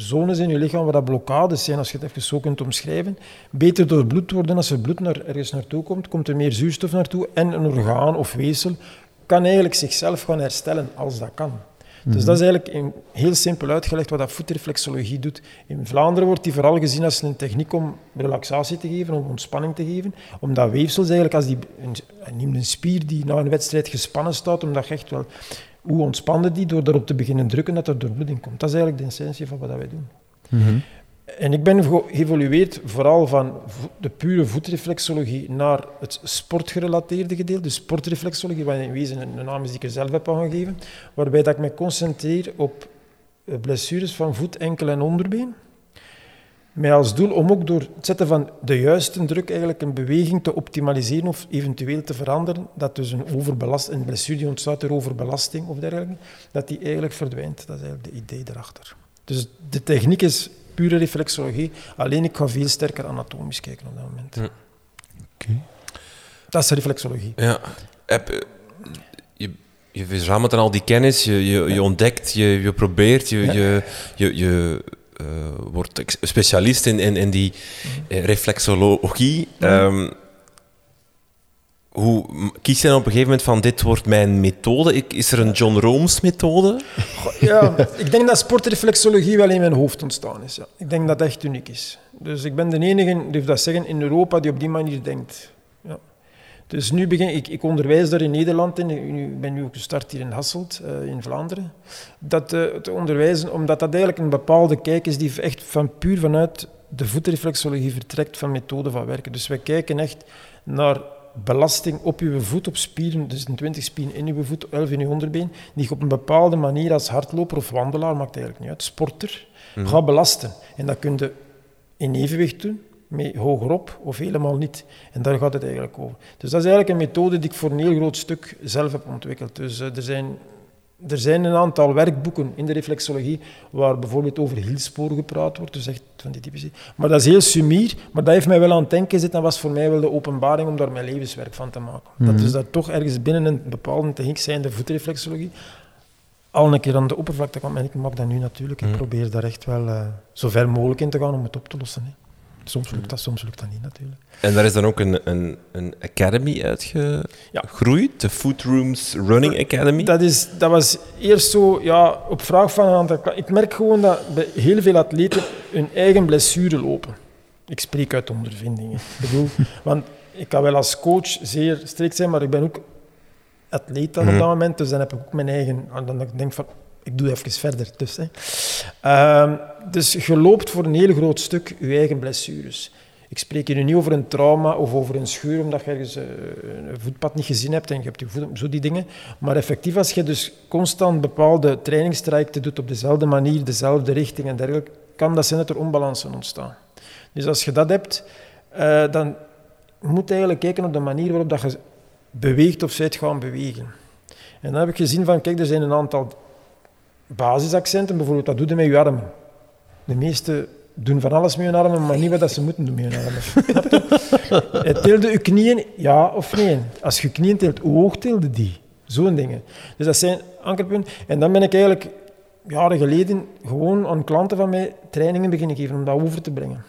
zones in je lichaam waar dat blokkades zijn, als je het even zo kunt omschrijven, beter doorbloed worden. Als er bloed naar, ergens naartoe komt, komt er meer zuurstof naartoe en een orgaan of weefsel kan eigenlijk zichzelf gaan herstellen als dat kan. Dus dat is eigenlijk in- heel simpel uitgelegd wat dat voetreflexologie doet. In Vlaanderen wordt die vooral gezien als een techniek om relaxatie te geven, om ontspanning te geven. Omdat weefsels eigenlijk, als die, een, een spier die na een wedstrijd gespannen staat, omdat je echt wel, hoe ontspannen die door daarop te beginnen drukken dat er doorbloeding komt. Dat is eigenlijk de essentie van wat wij doen. Mhm. En ik ben ge- geëvolueerd vooral van de pure voetreflexologie naar het sportgerelateerde gedeelte, de sportreflexologie, wat in wezen een, naam is die ik er zelf heb aangegeven, waarbij dat ik me concentreer op eh, blessures van voet, enkel en onderbeen. Met als doel om ook door het zetten van de juiste druk eigenlijk een beweging te optimaliseren of eventueel te veranderen, dat dus een, overbelast, een blessure die ontstaat door overbelasting of dergelijke, dat die eigenlijk verdwijnt. Dat is eigenlijk de idee erachter. Dus de techniek is pure reflexologie, alleen ik ga veel sterker anatomisch kijken op dat moment. Ja. Oké. Dat is reflexologie. Ja. Heb, eh, je, je verzamelt dan al die kennis, je, je, je ontdekt, je, je probeert, je, Ja. je, je, je eh, wordt specialist in, in, in die eh, reflexologie. Ehm, hoe kies je dan op een gegeven moment van dit wordt mijn methode? Ik, is er een John Romes methode? Ja, ik denk dat sportreflexologie wel in mijn hoofd ontstaan is. Ja. Ik denk dat dat echt uniek is. Dus ik ben de enige, durf dat zeggen, in Europa die op die manier denkt. Dus nu begin ik, ik onderwijs daar in Nederland in. Ik ben nu ook gestart hier in Hasselt, eh, in Vlaanderen. Dat eh, te onderwijzen, omdat dat eigenlijk een bepaalde kijk is die echt van puur vanuit de voetreflexologie vertrekt van methode van werken. Dus wij kijken echt naar belasting op uw voet, op spieren, dus een 20 spieren in uw voet, 11 in uw onderbeen, die je op een bepaalde manier als hardloper of wandelaar, maakt eigenlijk niet uit, sporter, gaat belasten. En dat kun je in evenwicht doen, mee hogerop of helemaal niet. En daar gaat het eigenlijk over. Dus dat is eigenlijk een methode die ik voor een heel groot stuk zelf heb ontwikkeld. Dus eh, er zijn er zijn een aantal werkboeken in de reflexologie waar bijvoorbeeld over hielspoor gepraat wordt, dus echt van die typische. Maar dat is heel sumier, maar dat heeft mij wel aan het denken gezet en was voor mij wel de openbaring om daar mijn levenswerk van te maken. Dat is dat toch ergens binnen een bepaalde techniek, zijn de voetreflexologie, al een keer aan de oppervlakte kwam. En ik maak dat nu natuurlijk. Ik probeer daar echt wel eh, zo ver mogelijk in te gaan om het op te lossen. Hè. Soms lukt dat, soms lukt dat niet natuurlijk. En daar is dan ook een, een, een academy uitgegroeid, de Food Rooms Running Academy. Dat, is, dat was eerst zo, ja, op vraag van een aantal Ik merk gewoon dat bij heel veel atleten hun eigen blessure lopen. Ik spreek uit ondervindingen. Ik bedoel, want ik kan wel als coach zeer strikt zijn, maar ik ben ook atleet dan op dat moment, dus dan heb ik ook mijn eigen... en Dan denk ik van, ik doe even verder. Dus, hè. Ehm, dus je loopt voor een heel groot stuk je eigen blessures. Ik spreek hier nu niet over een trauma of over een scheur omdat je ergens eh, een voetpad niet gezien hebt en je hebt je voet, zo die dingen. Maar effectief, als je dus constant bepaalde trainingstrajecten doet op dezelfde manier, dezelfde richting en dergelijke, kan dat zijn dat er onbalansen ontstaan. Dus als je dat hebt, eh, dan moet je eigenlijk kijken op de manier waarop dat je beweegt of zijt gaan bewegen. En dan heb ik gezien van, kijk, er zijn een aantal basisaccenten, bijvoorbeeld, wat doe je met je armen? De meeste doen van alles met hun armen, maar niet wat dat ze moeten doen met hun armen. Snap je? Knieën, ja of nee? Als je knieën tilt, hoe hoog die? Zo'n dingen. Dus dat zijn ankerpunten. En dan ben ik eigenlijk jaren geleden gewoon aan klanten van mij trainingen beginnen geven om dat over te brengen.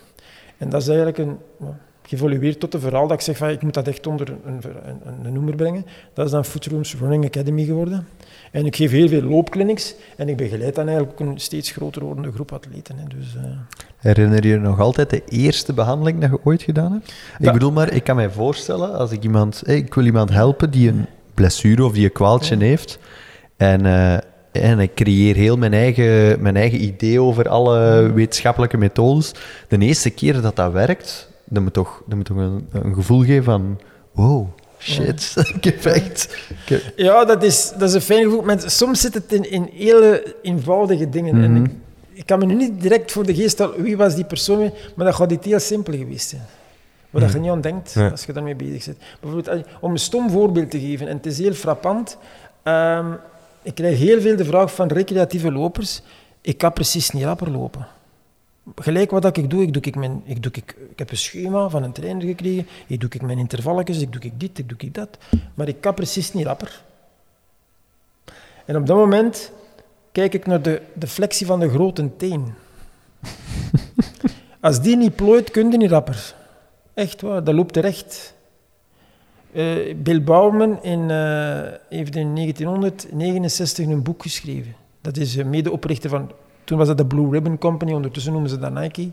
En dat is eigenlijk een, geëvolueerd tot een verhaal dat ik zeg van ik moet dat echt onder een, een, een, een noemer brengen. Dat is dan Footrooms Running Academy geworden. En ik geef heel veel loopclinics en ik begeleid dan eigenlijk een steeds groter wordende groep atleten. Hè. Dus, eh, Herinner je je nog altijd de eerste behandeling dat je ooit gedaan hebt? Ik bedoel maar, ik kan mij voorstellen, als ik iemand... hé, ik wil iemand helpen die een blessure of die een kwaaltje heeft. En, eh, en ik creëer heel mijn eigen, mijn eigen idee over alle wetenschappelijke methodes. De eerste keer dat dat werkt, dat moet toch, dat moet toch een, een gevoel geven van... Wow, shit. ik heb echt... ik heb- Ja, dat is, dat is een fijn gevoel. Maar soms zit het in, in hele eenvoudige dingen. En Mhm. ik, ik kan me nu niet direct voor de geest halen wie was die persoon, maar dat gaat niet heel simpel geweest zijn. Waar dat je niet aan denkt Ja. als je daarmee bezig bent. Bijvoorbeeld, om een stom voorbeeld te geven, en het is heel frappant. ehm, ik krijg heel veel de vraag van recreatieve lopers. Ik kan precies niet rapper lopen. Gelijk wat ik doe, ik, doe ik, mijn, ik, doe ik, ik heb een schema van een trainer gekregen, ik doe ik mijn intervalletjes, ik doe ik dit, ik doe ik dat, maar ik kan precies niet rapper. En op dat moment kijk ik naar de, de flexie van de grote teen. Als die niet plooit, kun je niet rapper. Echt waar, dat loopt terecht. Eh, Bill Bauman in, eh, heeft in 1969 een boek geschreven. Dat is eh, medeoprichter van... Toen was dat de Blue Ribbon Company, ondertussen noemen ze dat Nike.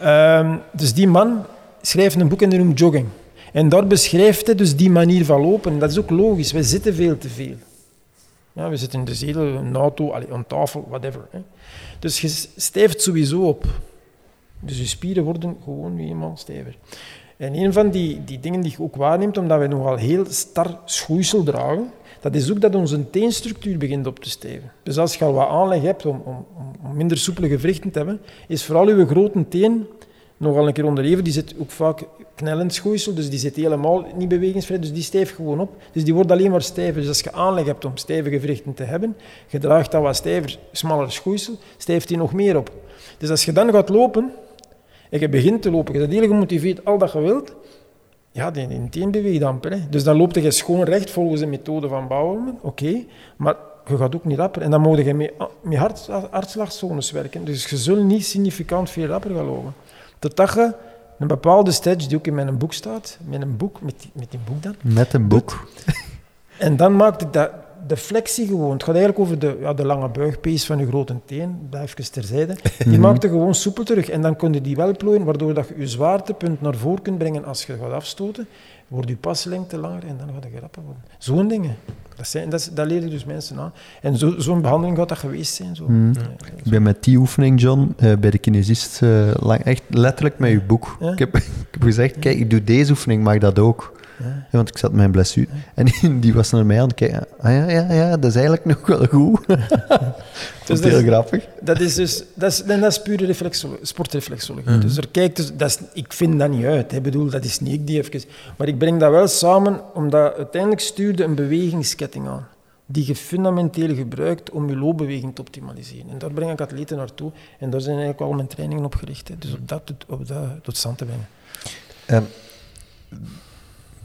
Ehm, dus die man schrijft een boek en die noemt jogging. En daar beschrijft hij dus die manier van lopen. En dat is ook logisch, wij zitten veel te veel. Ja, we zitten in de zetel, een auto, aan tafel, whatever. Dus je stijft sowieso op. Dus je spieren worden gewoon nu eenmaal stijver. En een van die, die dingen die je ook waarneemt, omdat we nogal heel star schoeisel dragen, dat is ook dat onze teenstructuur begint op te stijven. Dus als je al wat aanleg hebt om, om, om- minder soepele gewrichten te hebben, is vooral je grote teen nogal een keer onderleven. Die zit ook vaak knellend schoeisel, dus die zit helemaal niet bewegingsvrij, dus die stijft gewoon op. Dus die wordt alleen maar stijver. Dus als je aanleg hebt om stijve gewrichten te hebben, je draagt dan wat stijver, smaller schoeisel, stijft die nog meer op. Dus als je dan gaat lopen, en je begint te lopen, je bent heel gemotiveerd, al dat je wilt, ja, die, die teen beweegt amper. Hè. Dus dan loopt je schoon recht volgens de methode van Bouwman, oké, maar je gaat ook niet rapper. En dan moet je met, met hart, hartslagzones werken. Dus je zult niet significant veel rapper gaan lopen. Totdat je een bepaalde stage, die ook in mijn boek staat, met een boek, met die, met die boek dan, Met een boek. en dan maakt het dat, de flexie gewoon. Het gaat eigenlijk over de, ja, de lange buigpees van je grote teen. Dat even terzijde. Die maakt het gewoon soepel terug. En dan kun je die wel plooien, waardoor dat je je zwaartepunt naar voren kunt brengen als je gaat afstoten. Wordt je paslengte langer en dan gaat je rapper worden. Zo'n dingen. Dat, zijn, dat, dat leer je dus mensen aan. En zo, zo'n behandeling gaat dat geweest zijn. Zo. Mhm. Ja, Ik ben met die oefening, John, eh, bij de kinesist, eh, echt letterlijk met uw boek. Ja. Ik, heb, ik heb gezegd, kijk, ik doe deze oefening, mag dat ook? Ja. Want ik zat met mijn blessure. En die, die was naar mij aan het kijken. Ah ja, ja, ja, dat is eigenlijk nog wel goed. dat is heel grappig. Dat is dus dat is, en dat is pure reflexolo- sportreflexologie. Mhm. Dus er kijkt dus, dat is, ik vind dat niet uit. Ik bedoel, dat is niet ik die even. Maar ik breng dat wel samen, omdat uiteindelijk stuurde een bewegingsketting aan. Die je fundamenteel gebruikt om je loopbeweging te optimaliseren. En daar breng ik atleten naartoe. En daar zijn eigenlijk al mijn trainingen op gericht. Hè. Dus op dat, op dat tot stand te brengen. Ehm,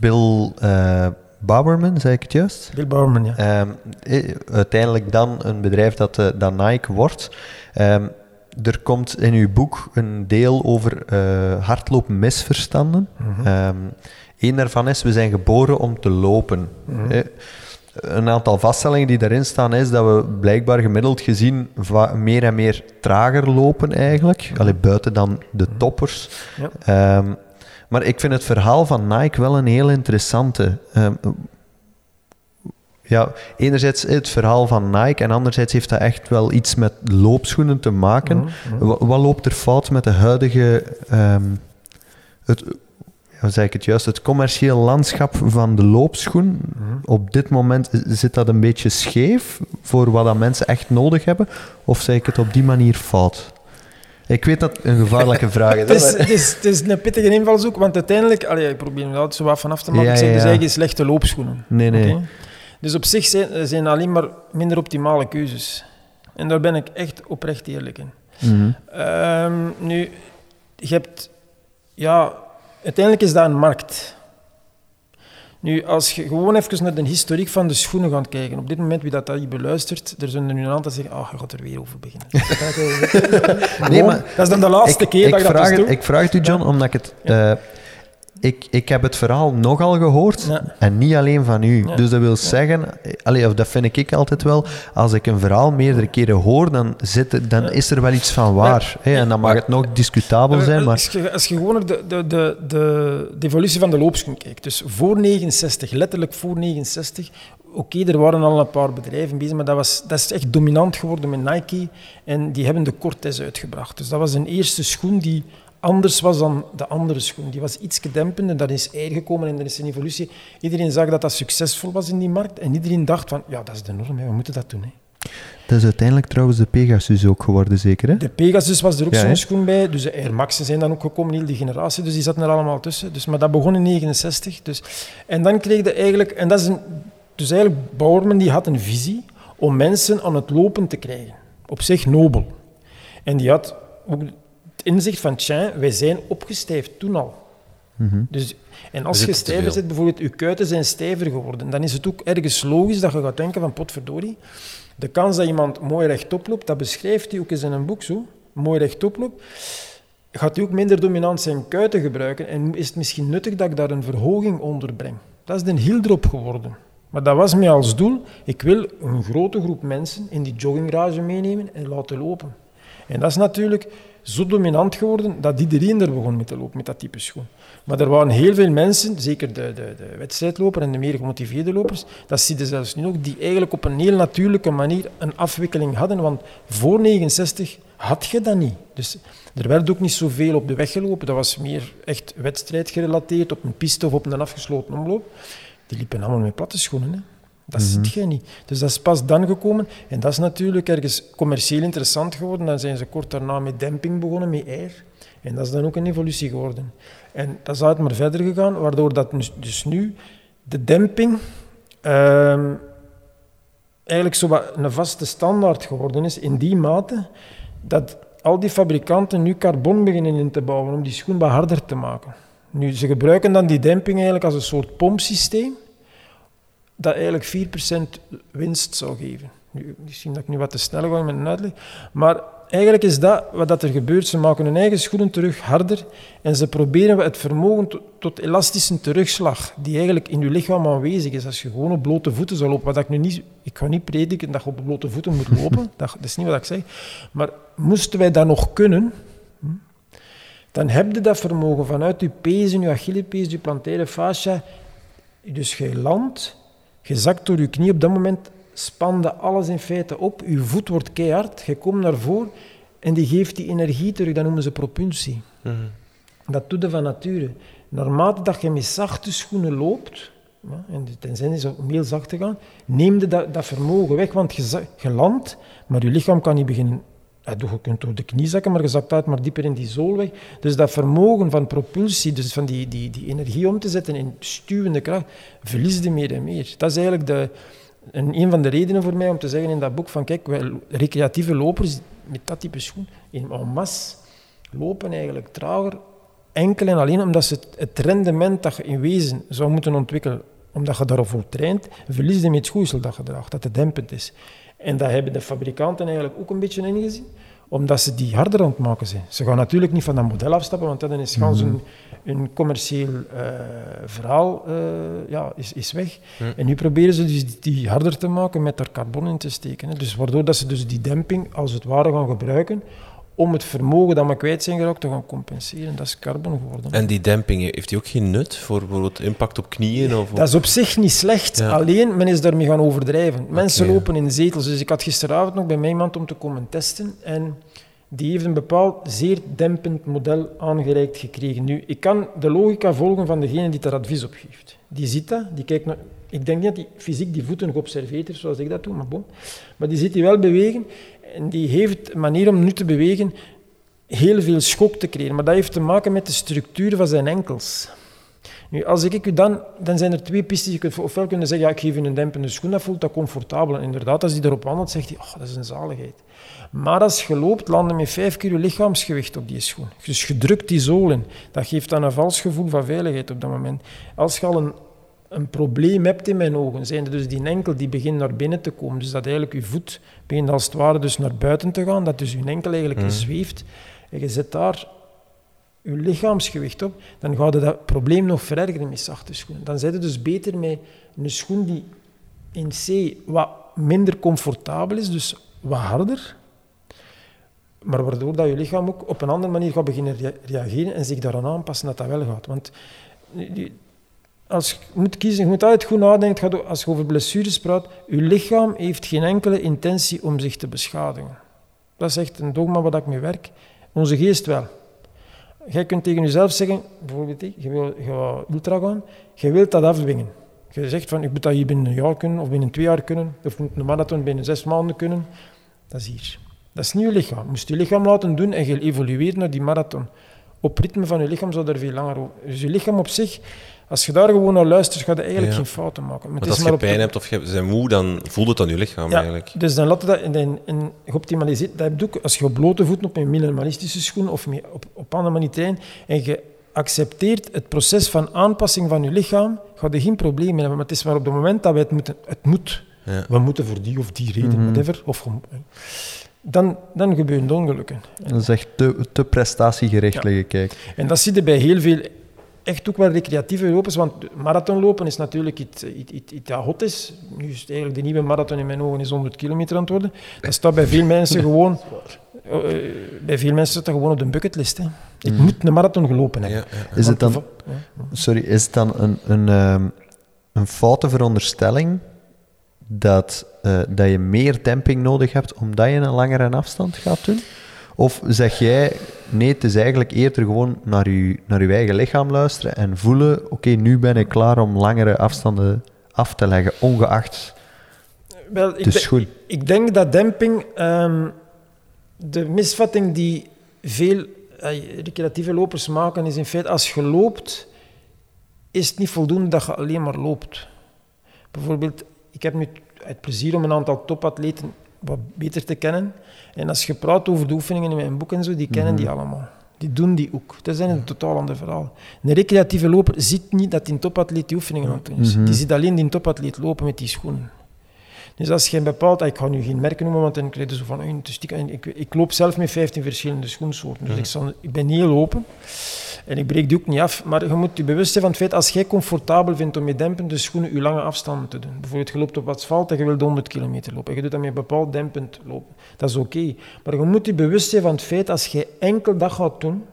Bill eh Bowerman, zei ik het juist? Bill Bauerman, ja. Ehm, eh, uiteindelijk dan een bedrijf dat, eh, dat Nike wordt. Ehm, er komt in uw boek een deel over eh hardlopen misverstanden. Mhm. Ehm Eén daarvan is, we zijn geboren om te lopen. Mhm. Eh, Een aantal vaststellingen die daarin staan is dat we blijkbaar gemiddeld gezien meer en meer trager lopen eigenlijk. Allee, buiten dan de toppers. Ja. Ehm, maar ik vind het verhaal van Nike wel een heel interessante. Ehm, ja, enerzijds het verhaal van Nike en anderzijds heeft dat echt wel iets met loopschoenen te maken. Mhm, mhm. Wa- Wat loopt er fout met de huidige, ehm, het, hoe zeg ik het juist, het commercieel landschap van de loopschoen? Mhm. Op dit moment zit dat een beetje scheef voor wat dat mensen echt nodig hebben, of zeg ik het op die manier fout? Ik weet dat een gevaarlijke vraag is. Het is, het, is, het is een pittige invalshoek, want uiteindelijk, allee, ik probeer er altijd zo wat vanaf te maken, Ja, ik zeg ja, dus eigenlijk slechte loopschoenen. Nee, nee. Dus op zich zijn, zijn alleen maar minder optimale keuzes. En daar ben ik echt oprecht eerlijk in. Mhm. Ehm, nu, je hebt... Ja, uiteindelijk is dat een markt. Nu, als je gewoon even naar de historiek van de schoenen gaat kijken, op dit moment, wie dat, hier beluistert, er zullen er nu een aantal zeggen, oh, je gaat er weer over beginnen. Gewoon, maar dat is dan de laatste ik, keer ik dat ik dat vraag dus het, doe. Ik vraag het u, John, omdat ik het... eh, ik, ik heb het verhaal nogal gehoord Ja. en niet alleen van u. Ja. Dus dat wil zeggen, allee, of dat vind ik altijd wel, als ik een verhaal meerdere keren hoor, dan, zit dan Ja. is er wel iets van waar. hè, en dan mag het nog discutabel zijn, maar... Als je, als je gewoon naar de, de, de, de, de evolutie van de loopschoen kijkt, dus voor 69, letterlijk voor 69, oké, er waren al een paar bedrijven bezig, maar dat, was, dat is echt dominant geworden met Nike en die hebben de Cortez uitgebracht. Dus dat was een eerste schoen die anders was dan de andere schoen. Die was iets gedempender, dat is gekomen en er is een evolutie. Iedereen zag dat dat succesvol was in die markt en iedereen dacht van, ja, dat is de norm, hè. we moeten dat doen. Hè. Dat is uiteindelijk trouwens de Pegasus ook geworden, zeker? Hè? De Pegasus was er ook Ja, zo'n schoen bij, dus de Air Max'en zijn dan ook gekomen, heel die generatie, dus die zaten er allemaal tussen. Dus, maar dat begon in 69. Dus, en dan kreeg je eigenlijk, en dat is een, dus eigenlijk Bowerman die had een visie om mensen aan het lopen te krijgen. Op zich nobel. En die had ook inzicht van, tja, wij zijn opgestijfd toen al. Dus, en als We je stijver zit, bijvoorbeeld, je kuiten zijn stijver geworden, dan is het ook ergens logisch dat je gaat denken van, potverdorie, de kans dat iemand mooi rechtop loopt, dat beschrijft hij ook eens in een boek zo, mooi rechtop loopt, gaat hij ook minder dominant zijn kuiten gebruiken en is het misschien nuttig dat ik daar een verhoging onder breng. Dat is de hieldrop geworden. Maar dat was mij als doel, ik wil een grote groep mensen in die joggingrage meenemen en laten lopen. En dat is natuurlijk zo dominant geworden dat iedereen er begon mee te lopen met dat type schoen. Maar er waren heel veel mensen, zeker de, de, de wedstrijdloper en de meer gemotiveerde lopers, dat zie je zelfs nu ook, die eigenlijk op een heel natuurlijke manier een afwikkeling hadden. Want voor 69 had je dat niet. Dus er werd ook niet zoveel op de weg gelopen. Dat was meer echt wedstrijdgerelateerd, op een piste of op een afgesloten omloop. Die liepen allemaal met platte schoenen. Hè. Dat ziet je niet. Dus dat is pas dan gekomen. En dat is natuurlijk ergens commercieel interessant geworden. Dan zijn ze kort daarna met demping begonnen, met air. En dat is dan ook een evolutie geworden. En dat is altijd maar verder gegaan, waardoor dat dus- dus nu de demping ehm, eigenlijk zo wat een vaste standaard geworden is in die mate dat al die fabrikanten nu carbon beginnen in te bouwen om die schoen wat harder te maken. Nu, ze gebruiken dan die demping eigenlijk als een soort pompsysteem dat eigenlijk 4% winst zou geven. Nu, misschien dat ik nu wat te snel ga met een uitleg, maar eigenlijk is dat wat er gebeurt. Ze maken hun eigen schoenen terug harder en ze proberen het vermogen tot, elastische terugslag, die eigenlijk in je lichaam aanwezig is. Als je gewoon op blote voeten zou lopen, wat ik nu niet... Ik ga niet prediken dat je op blote voeten moet lopen, dat, is niet wat ik zeg. Maar moesten wij dat nog kunnen, hm, dan heb je dat vermogen vanuit je pezen, je achillespees, je plantaire fascia. Dus je landt, je zakt door je knie. Op dat moment spande alles in feite op. Je voet wordt keihard, je komt naar voren en die geeft die energie terug. Dat noemen ze propulsie. Dat doet je van nature. Naarmate dat je met zachte schoenen loopt, ja, en tenzij is om heel zacht te gaan, neem je dat, dat vermogen weg, want je, je landt, maar je lichaam kan niet beginnen... Ja, je kunt door de knie zakken, maar je zakt uit maar dieper in die zool weg. Dus dat vermogen van propulsie, dus van die, die, die energie om te zetten in stuwende kracht, verlies je meer en meer. Dat is eigenlijk de, een, van de redenen voor mij om te zeggen in dat boek van kijk, recreatieve lopers met dat type schoen, in en masse, lopen eigenlijk trager, enkel en alleen omdat ze het, het rendement dat je in wezen zou moeten ontwikkelen, omdat je daarvoor traint, verlies je met het schoeisel dat je draagt, dat te dempend is. En dat hebben de fabrikanten eigenlijk ook een beetje ingezien, omdat ze die harder aan het maken zijn. Ze gaan natuurlijk niet van dat model afstappen, want dat is gans een, een commercieel eh, verhaal eh, ja, is, is weg. En nu proberen ze dus die, die harder te maken met daar carbon in te steken. Hè. Dus waardoor dat ze dus die demping als het ware gaan gebruiken om het vermogen dat we kwijt zijn geraakt te gaan compenseren. Dat is carbon geworden. En die demping, heeft die ook geen nut voor bijvoorbeeld impact op knieën? Of Dat is op zich niet slecht, Ja. alleen men is daarmee gaan overdrijven. Mensen lopen in zetels. Dus ik had gisteravond nog bij mij iemand om te komen testen. En die heeft een bepaald zeer dempend model aangereikt gekregen. Nu, ik kan de logica volgen van degene die daar advies op geeft. Die ziet dat, die kijkt naar... Ik denk niet dat die fysiek die voeten geobserveerd heeft, zoals ik dat doe, maar bon. Maar die ziet die wel bewegen. En die heeft een manier om nu te bewegen heel veel schok te creëren. Maar dat heeft te maken met de structuur van zijn enkels. Nu, als ik u dan, dan zijn er twee pistes. Je kunt ofwel kunnen zeggen, ja, ik geef u een dempende schoen, dat voelt dat comfortabel. En inderdaad, als hij erop wandelt, zegt hij, oh, dat is een zaligheid. Maar als je loopt, landen met vijf keer je lichaamsgewicht op die schoen. Dus je drukt die zool in. Dat geeft dan een vals gevoel van veiligheid op dat moment. Als je al een, een probleem hebt in mijn ogen, zijn er dus die enkel die begint naar binnen te komen. Dus dat eigenlijk je voet begint als het ware dus naar buiten te gaan, dat dus je enkel eigenlijk zweeft. En je zet daar je lichaamsgewicht op, dan gaat dat probleem nog verergeren met zachte schoenen. Dan zit het dus beter met een schoen die in C wat minder comfortabel is, dus wat harder, maar waardoor dat je lichaam ook op een andere manier gaat beginnen rea- reageren en zich daaraan aanpassen dat dat wel gaat. Want als je moet kiezen, je moet altijd goed nadenken, als je over blessures praat, je lichaam heeft geen enkele intentie om zich te beschadigen. Dat is echt een dogma waar ik mee werk. Onze geest wel. Jij kunt tegen jezelf zeggen, bijvoorbeeld, hè, je wil ultra gaan, je wilt dat afdwingen. Je zegt van, ik moet dat hier binnen een jaar kunnen, of binnen twee jaar kunnen, of ik moet een marathon binnen zes maanden kunnen. Dat is hier. Dat is niet je lichaam. Moest je lichaam laten doen en je evolueert naar die marathon. Op ritme van je lichaam zou er veel langer over. Dus je lichaam op zich, als je daar gewoon naar luistert, ga je eigenlijk Ja. geen fouten maken. Maar als is je pijn de- hebt of je bent moe, dan voelt het aan je lichaam ja, eigenlijk. Dus dan laat je dat in, in, in geoptimaliseerd. Dat heb je ook als je op blote voeten op een minimalistische schoen of mee- op, op andere manier traint en je accepteert het proces van aanpassing van je lichaam, ga je geen probleem mee hebben. Maar het is maar op het moment dat we het moeten, het moet. Ja. We moeten voor die of die reden, Mhm. whatever. Of, dan, dan gebeuren de ongelukken. Dat is echt te, te prestatiegerichtelijke kijk. En dat zie je bij heel veel, echt ook wel recreatieve lopers, want marathonlopen is natuurlijk iets, iets, iets, iets dat hot is. Nu is het eigenlijk de nieuwe marathon in mijn ogen is 100 kilometer aan het worden. Dat staat bij veel mensen gewoon, eh, bij veel mensen staat dat gewoon op de bucketlist. Hè. Ik Mhm. moet een marathon gelopen Ja, hebben. ja. Is het dan, sorry, is het dan een, een, ehm, een foute veronderstelling dat, eh, dat je meer demping nodig hebt omdat je een langere afstand gaat doen? Of zeg jij, nee, het is eigenlijk eerder gewoon naar je, naar je eigen lichaam luisteren en voelen, oké, nu ben ik klaar om langere afstanden af te leggen, ongeacht Wel, ik de denk- schoen. Ik denk dat demping, ehm, de misvatting die veel eh, recreatieve lopers maken, is in feite als je loopt, is het niet voldoende dat je alleen maar loopt. Bijvoorbeeld, ik heb nu het plezier om een aantal topatleten wat beter te kennen. En als je praat over de oefeningen in mijn boek en zo, die kennen die allemaal. Die doen die ook. Dat zijn een totaal ander verhaal. Een recreatieve loper ziet niet dat die topatleet die oefeningen aan het doen is. Mhm. Die ziet alleen die topatleet lopen met die schoenen. Dus als je een bepaald, ik ga nu geen merken noemen, want dan krijg je zo van, ik, ik loop zelf met 15 verschillende schoensoorten. Dus ik, zal, ik ben heel open. En ik breek die ook niet af. Maar je moet je bewust zijn van het feit, als jij comfortabel vindt om met dempende schoenen je lange afstanden te doen. Bijvoorbeeld, je loopt op asfalt en je wilt 100 kilometer lopen. En je doet dat met bepaald dempend lopen. Dat is oké. Maar je moet je bewust zijn van het feit, als je enkel dat gaat doen,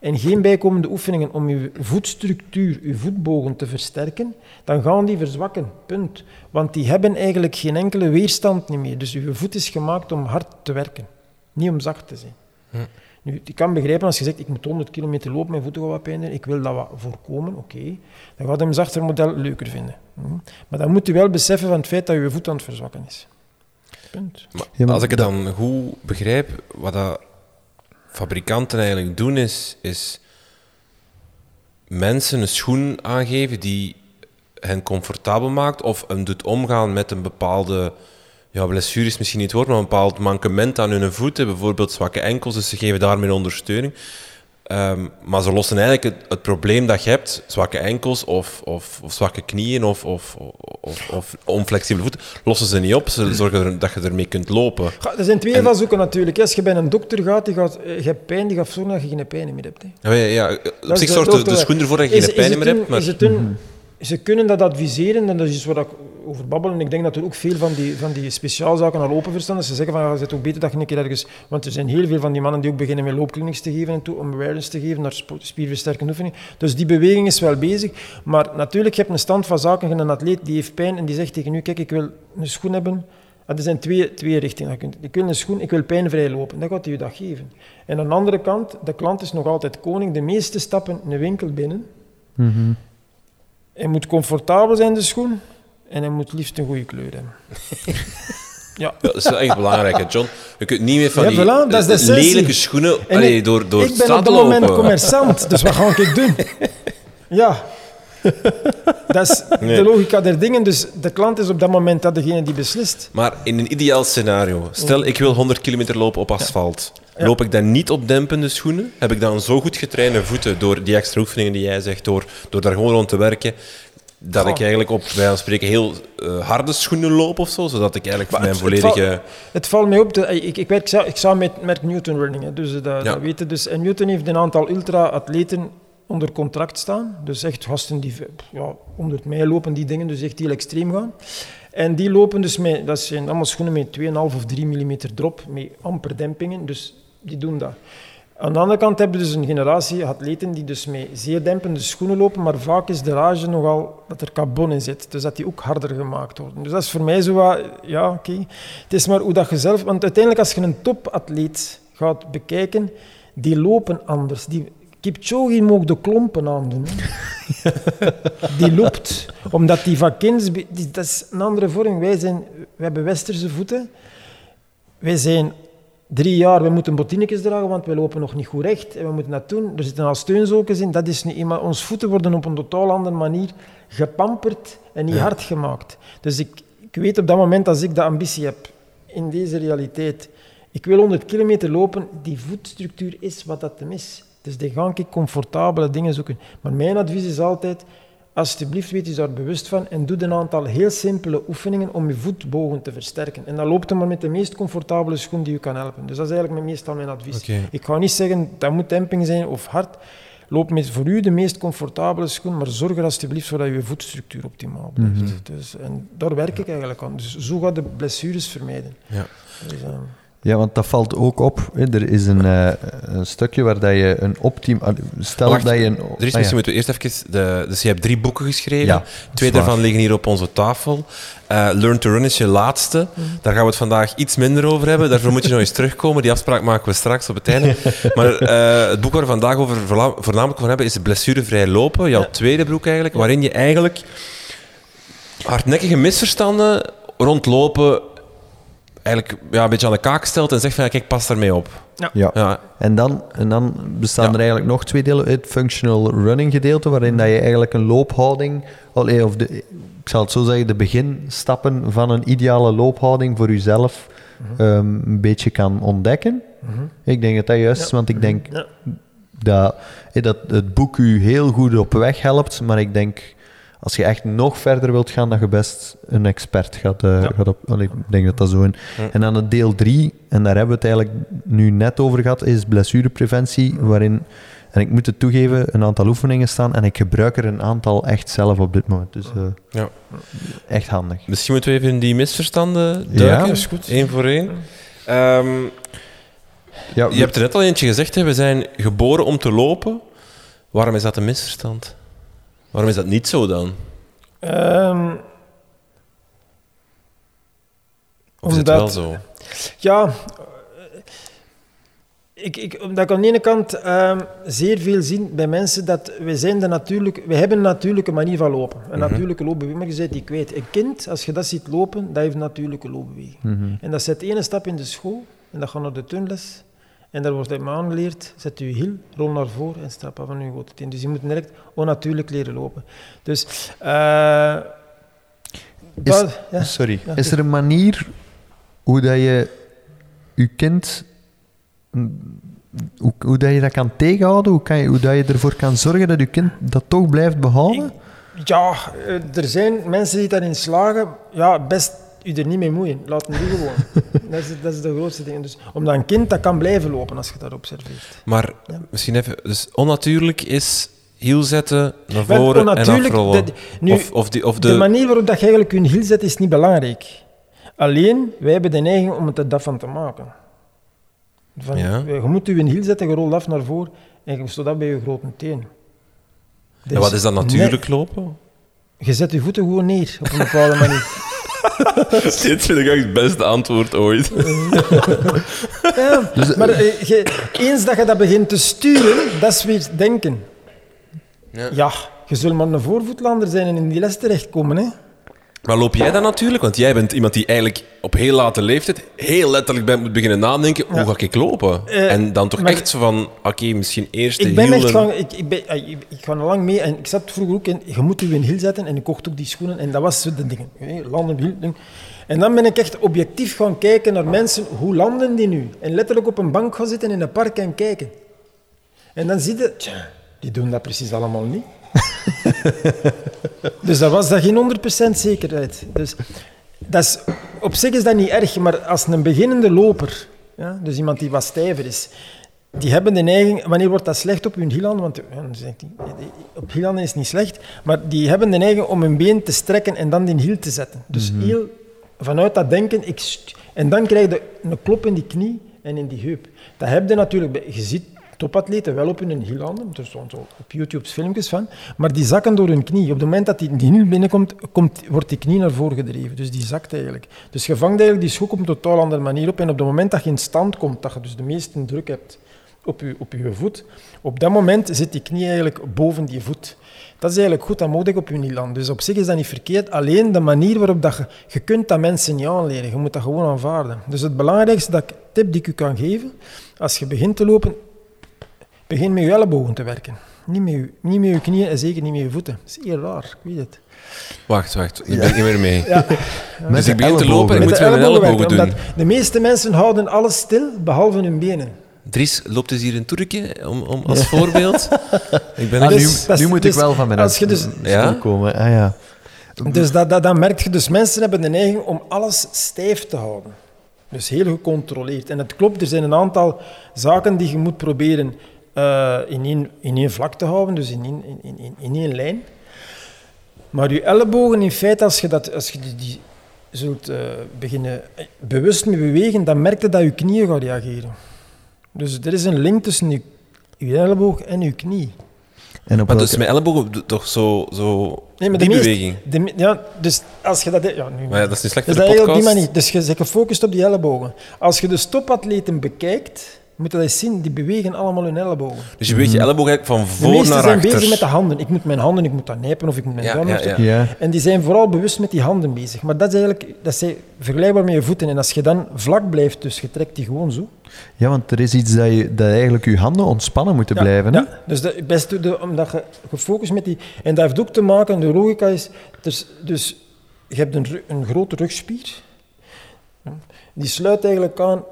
en geen bijkomende oefeningen om je voetstructuur, je voetbogen te versterken, dan gaan die verzwakken. Punt. Want die hebben eigenlijk geen enkele weerstand meer. Dus je voet is gemaakt om hard te werken, niet om zacht te zijn. Hm. Nu, ik kan begrijpen als je zegt, ik moet 100 kilometer lopen, mijn voeten gaan wat pijn doen, ik wil dat wat voorkomen, oké. Dan gaat een zachter model leuker vinden. Hm. Maar dan moet je wel beseffen van het feit dat je voet aan het verzwakken is. Punt. Maar Ja, maar als ik het dan goed begrijp, wat dat fabrikanten eigenlijk doen is, is mensen een schoen aangeven die hen comfortabel maakt of hem doet omgaan met een bepaalde, ja, blessure is misschien niet het woord, maar een bepaald mankement aan hun voeten, bijvoorbeeld zwakke enkels, dus ze geven daarmee ondersteuning. Ehm, maar ze lossen eigenlijk het, het probleem dat je hebt, zwakke enkels of, of, of zwakke knieën of, of, of, of onflexibele voeten, lossen ze niet op. Ze zorgen er, dat je ermee kunt lopen. Er zijn twee En- invalshoeken natuurlijk. Als je bij een dokter gaat, die gaat eh, je hebt pijn, die gaat zorgen dat je geen pijn meer hebt. Hè. Ja, ja, op Dat zich de zorgt de, schoen ervoor dat je Is- geen pijn meer hebt. Maar is het een- Ze kunnen dat adviseren en dat is waar ik over babbel. En ik denk dat er ook veel van die, van die speciaalzaken al open verstaan. Dat ze zeggen van ja, het ook beter dat je een keer ergens... Want er zijn heel veel van die mannen die ook beginnen met loopclinics te geven en toe, om awareness te geven naar spierversterkende oefeningen. Dus die beweging is wel bezig. Maar natuurlijk, je hebt een stand van zaken. Je een atleet die heeft pijn en die zegt tegen u, kijk, ik wil een schoen hebben. Ah, Er zijn twee, twee richtingen. Ik wil een schoen, ik wil pijnvrij lopen. Dan gaat hij je dat geven. En aan de andere kant, de klant is nog altijd koning. De meeste stappen een winkel binnen. Mhm. Hij moet comfortabel zijn, de schoen. En hij moet liefst een goede kleur hebben. ja. Ja, dat is wel echt belangrijk, hè, John. Je kunt niet meer van Ja, die voilà, dat is de lelijke schoenen allee, ik- door, door ik de ben op dat lopen. moment commerçant, dus wat ga ik doen? Ja. Dat is Nee. de logica der dingen. Dus de klant is op dat moment dat degene die beslist. Maar in een ideaal scenario, stel ik wil 100 kilometer lopen op asfalt. Ja. Loop ik dan niet op dempende schoenen? Heb ik dan zo goed getrainde voeten door die extra oefeningen die jij zegt, door, door daar gewoon rond te werken, dat ik eigenlijk op, wij spreken, heel eh, harde schoenen loop of zo? Zodat ik eigenlijk Maar mijn het- het volledige... Het valt mij op, de, ik, ik werk ik samen met, met Newton Running, hè, dus eh, dat, Ja. dat weten. Dus, en Newton heeft een aantal ultra-atleten onder contract staan. Dus echt gasten die ja, 100 mijl lopen, die dingen, dus echt heel extreem gaan. En die lopen dus met, dat zijn allemaal schoenen met 2,5 of 3 mm drop, met amper dempingen, dus die doen dat. Aan de andere kant hebben we dus een generatie atleten die dus met zeer dempende schoenen lopen, maar vaak is de rage nogal dat er carbon in zit, dus dat die ook harder gemaakt worden. Dus dat is voor mij zo wat, ja oké. Het is maar hoe dat je zelf, want uiteindelijk als je een topatleet gaat bekijken, die lopen anders. Die, Kipchoge mag de klompen aandoen. hè. die loopt. Omdat die van kinds... die- Dat is een andere vorm. Wij zijn... We hebben westerse voeten. Wij zijn drie jaar, we moeten bottinetjes dragen, want we lopen nog niet goed recht. En we moeten dat doen. Er zitten al steunzolkens in. Dat is niet iemand... Onze voeten worden op een totaal andere manier gepamperd en niet hard gemaakt. Dus ik, ik weet op dat moment, als ik de ambitie heb in deze realiteit, ik wil 100 kilometer lopen, die voetstructuur is wat dat hem is. Dus die ga ik comfortabele dingen zoeken. Maar mijn advies is altijd, alsjeblieft weet je daar bewust van en doe een aantal heel simpele oefeningen om je voetbogen te versterken. En dan loopt het maar met de meest comfortabele schoen die je kan helpen. Dus dat is eigenlijk mijn- meestal mijn advies. Ik ga niet zeggen, dat moet demping zijn of hard. Loop met voor u de meest comfortabele schoen, maar zorg er alsjeblieft voor dat je voetstructuur optimaal blijft. dus, en daar werk ik eigenlijk aan. Dus zo gaat de blessures vermijden. Ja. Dus, ehm, Ja, want dat valt ook op. hè. Er is een, eh, een stukje waar dat je een optim... ah, Stel Wacht, dat je een... Dries, ah, misschien ja. moeten we eerst even... De, dus je hebt drie boeken geschreven. Ja, Twee is daarvan liggen hier op onze tafel. Eh, Learn to Run is je laatste. Mhm. Daar gaan we het vandaag iets minder over hebben. Daarvoor moet je nog eens terugkomen. Die afspraak maken we straks op het einde. Maar eh, het boek waar we vandaag over voornamelijk van hebben is Blessurevrij lopen. Jouw Ja. tweede boek eigenlijk. Waarin je eigenlijk hardnekkige misverstanden rondlopen eigenlijk ja, een beetje aan de kaak stelt en zegt van ja, kijk, pas daarmee op. Ja. Ja, En dan, en dan bestaan Ja. er eigenlijk nog twee delen. Het functional running gedeelte, waarin dat je eigenlijk een loophouding, of de, ik zal het zo zeggen, de beginstappen van een ideale loophouding voor jezelf ehm, een beetje kan ontdekken. Ik denk dat dat juist is, want ik denk ja. dat, eh, dat het boek u heel goed op weg helpt, maar ik denk als je echt nog verder wilt gaan, dat je best een expert gaat, Ja. gaat op. allee, ik denk dat dat zo is. Ja. En dan het deel 3, en daar hebben we het eigenlijk nu net over gehad, is blessurepreventie, waarin, en ik moet het toegeven, een aantal oefeningen staan en ik gebruik er een aantal echt zelf op dit moment. Dus eh, Ja. echt handig. Misschien moeten we even in die misverstanden Ja, duiken. is goed. Eén voor één. Ehm, Ja, je hebt er net al eentje gezegd, hè. we zijn geboren om te lopen. Waarom is dat een misverstand? Waarom is dat niet zo dan? Ehm, Of is het wel zo? Ja, ik, ik, omdat ik aan de ene kant ehm, zeer veel zie bij mensen dat we, zijn de natuurlijk, we hebben een natuurlijke manier van lopen. Een Mhm. natuurlijke loopbeweging, maar je bent die kwijt. Een kind, als je dat ziet lopen, dat heeft een natuurlijke loopbeweging. Mhm. En dat zet ene stap in de school, en dat gaat naar de turnles. En daar wordt hem aangeleerd, zet je hiel, rol naar voren en strap af van je grote teen. Dus je moet direct onnatuurlijk leren lopen. Dus, eh Is- dat- ja. Sorry. Ja, is er een manier hoe dat je je kind... Hoe, hoe dat je dat kan tegenhouden? Hoe, kan je, hoe dat je ervoor kan zorgen dat je kind dat toch blijft behouden? Ja, eh, er zijn mensen die daarin slagen. Ja, best u er niet mee moeien. Laat hem doen gewoon. dat, is, dat is de grootste ding. Dus, omdat een kind dat kan blijven lopen als je dat observeert. Maar Ja. misschien even... Dus onnatuurlijk is hiel zetten, naar voren en afrollen. de- nu, of, of, die, of de, de... manier waarop dat je eigenlijk je hiel zet is niet belangrijk. Alleen, wij hebben de neiging om het er dat van te maken. Van, Ja. Je moet je hiel zetten, je rolt af naar voren en je stoot dat bij je grote teen. en wat is dat natuurlijk lopen? Je zet je voeten gewoon neer op een bepaalde manier. Dit vind ik echt het beste antwoord ooit. Ja, Dus, maar eh, je- eens dat je dat begint te sturen, dat is weer denken. Ja. Ja, je zult maar een voorvoetlander zijn en in die les terechtkomen. Hè? Maar loop jij dan natuurlijk? Want jij bent iemand die eigenlijk op heel late leeftijd heel letterlijk bent moet beginnen nadenken. Hoe ga ik lopen? Eh, en dan toch echt zo van, oké, misschien eerst de Ik ben echt gaan, ik, ik, ben, eh, ik, ik ga lang mee en ik zat vroeger ook in, je moet je in hiel zetten en ik kocht ook die schoenen en dat was de dingen. Landen, hiel, ding. En dan ben ik echt objectief gaan kijken naar mensen, hoe landen die nu? En letterlijk op een bank gaan zitten in een park en kijken. En dan zie je, tja, die doen dat precies allemaal niet. dus dat was dat geen 100% zekerheid. Dus dat is, op zich is dat niet erg, maar als een beginnende loper, ja, dus iemand die wat stijver is, die hebben de neiging, wanneer wordt dat slecht op hun hielanden? Want ik, op hielanden is het niet slecht, maar die hebben de neiging om hun been te strekken en dan die hiel te zetten. Dus heel vanuit dat denken, ik, en dan krijg je een klop in die knie en in die heup. Dat heb je natuurlijk, je ziet topatleten wel op hun hielanden, er staan zo op YouTube filmpjes van, maar die zakken door hun knie. Op het moment dat die, die hiel binnenkomt, komt, wordt die knie naar voren gedreven. Dus die zakt eigenlijk. Dus je vangt eigenlijk die schok op een totaal andere manier op en op het moment dat je in stand komt, dat je dus de meeste druk hebt op je, op voet. Op dat moment zit die knie eigenlijk boven die voet. Dat is eigenlijk goed aan mogelijk op je Nederland. Dus op zich is dat niet verkeerd. Alleen de manier waarop dat je... Je kunt dat mensen niet aanleren. Je moet dat gewoon aanvaarden. Dus het belangrijkste dat ik, tip die ik u kan geven, als je begint te lopen, begin met je ellebogen te werken. Niet met je, niet met je knieën en zeker niet met je voeten. Dat is heel raar, ik weet het. Wacht, wacht. Ik ben niet meer mee. Ja. Met Dus de ik begin te lopen en ik Met moet mijn ellebogen ellebogen werken, doen. omdat de meeste mensen houden alles stil, behalve hun benen. Dries, loopt dus hier een toertje om, om, als voorbeeld? ik ben Ah, er nu, Dus- nu moet dus ik wel van mijn als je dus- Ja? komen. Ah, ja. Dus dat, dat, dan merk je, dus mensen hebben de neiging om alles stijf te houden. Dus heel gecontroleerd. En het klopt, er zijn een aantal zaken die je moet proberen eh, in, één, in één vlak te houden, dus in één, in, in, in één lijn. Maar je ellebogen, in feite, als je, dat, als je die, die zult eh, beginnen eh, bewust mee bewegen, dan merk je dat je knieën gaan reageren. Dus er is een link tussen je, je elleboog en je knie. En op Maar dus welke- mijn ellebogen doet toch zo, zo Nee, maar die de meest- beweging. de ja, dus als je dat... Ja, nu, Maar ja, dat is niet slecht dus voor dat de je op die podcast. manier. Dus je bent gefocust op die ellebogen. Als je de stopatleten bekijkt, moet je dat eens zien, die bewegen allemaal hun ellebogen. Dus je weet je elleboog eigenlijk van De voor meesten naar zijn achter. bezig met de handen. Ik moet mijn handen, ik moet dat nijpen of ik moet mijn Ja, duim ja, ja. ja. En die zijn vooral bewust met die handen bezig. Maar dat is eigenlijk dat is vergelijkbaar met je voeten. En als je dan vlak blijft, dus je trekt die gewoon zo. ja, want er is iets dat, je, dat eigenlijk je handen ontspannen moeten Ja, blijven. Hè? Ja, dus dat, best de, omdat je gefocust met die... En dat heeft ook te maken, de logica is... Dus, dus je hebt een, een grote rugspier. Die sluit eigenlijk aan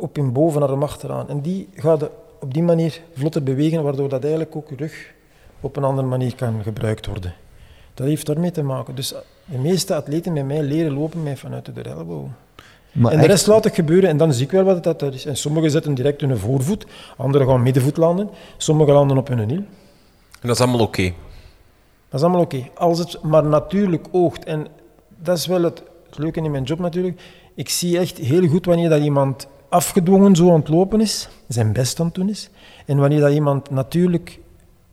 op je bovenarm achteraan. En die gaat op die manier vlotter bewegen, waardoor dat eigenlijk ook je rug op een andere manier kan gebruikt worden. Dat heeft daarmee te maken. Dus de meeste atleten met mij leren lopen met vanuit de ellebogen. Maar En de echt- rest laat ik gebeuren en dan zie ik wel wat dat is. En sommigen zetten direct hun voorvoet, anderen gaan middenvoet landen, sommigen landen op hun hiel. En dat is allemaal oké. Dat is allemaal oké. Als het maar natuurlijk oogt. En dat is wel het, het leuke in mijn job natuurlijk. Ik zie echt heel goed wanneer dat iemand afgedwongen zo aan het lopen is, zijn best aan het doen is. En wanneer dat iemand natuurlijk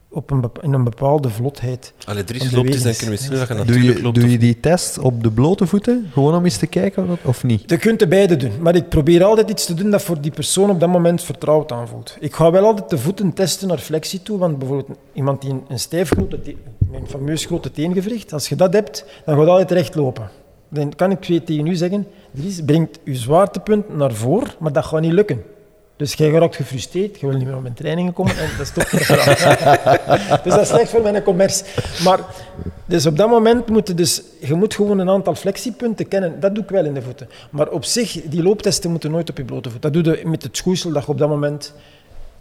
op een, in een bepaalde vlotheid... Om de loopt dan kunnen we zien dat je doe, natuurlijk je, loopt. doe je die test op de blote voeten? Gewoon om eens te kijken of, of niet? Je kunt de beide doen, maar ik probeer altijd iets te doen dat voor die persoon op dat moment vertrouwd aanvoelt. Ik ga wel altijd de voeten testen naar flexie toe, want bijvoorbeeld iemand die een, een stijf grote, te- een fameus grote teengewricht, als je dat hebt, dan gaat je altijd recht lopen. Dan kan ik tegen u zeggen, Dries, brengt uw zwaartepunt naar voren, maar dat gaat niet lukken. Dus jij raakt gefrustreerd, je wil niet meer op mijn trainingen komen en dat is toch dus dat is slecht voor mijn commerce. Maar dus op dat moment moet je dus, je moet gewoon een aantal flexiepunten kennen. Dat doe ik wel in de voeten. Maar op zich, die looptesten moeten nooit op je blote voet. Dat doe je met het schoeisel dat je op dat moment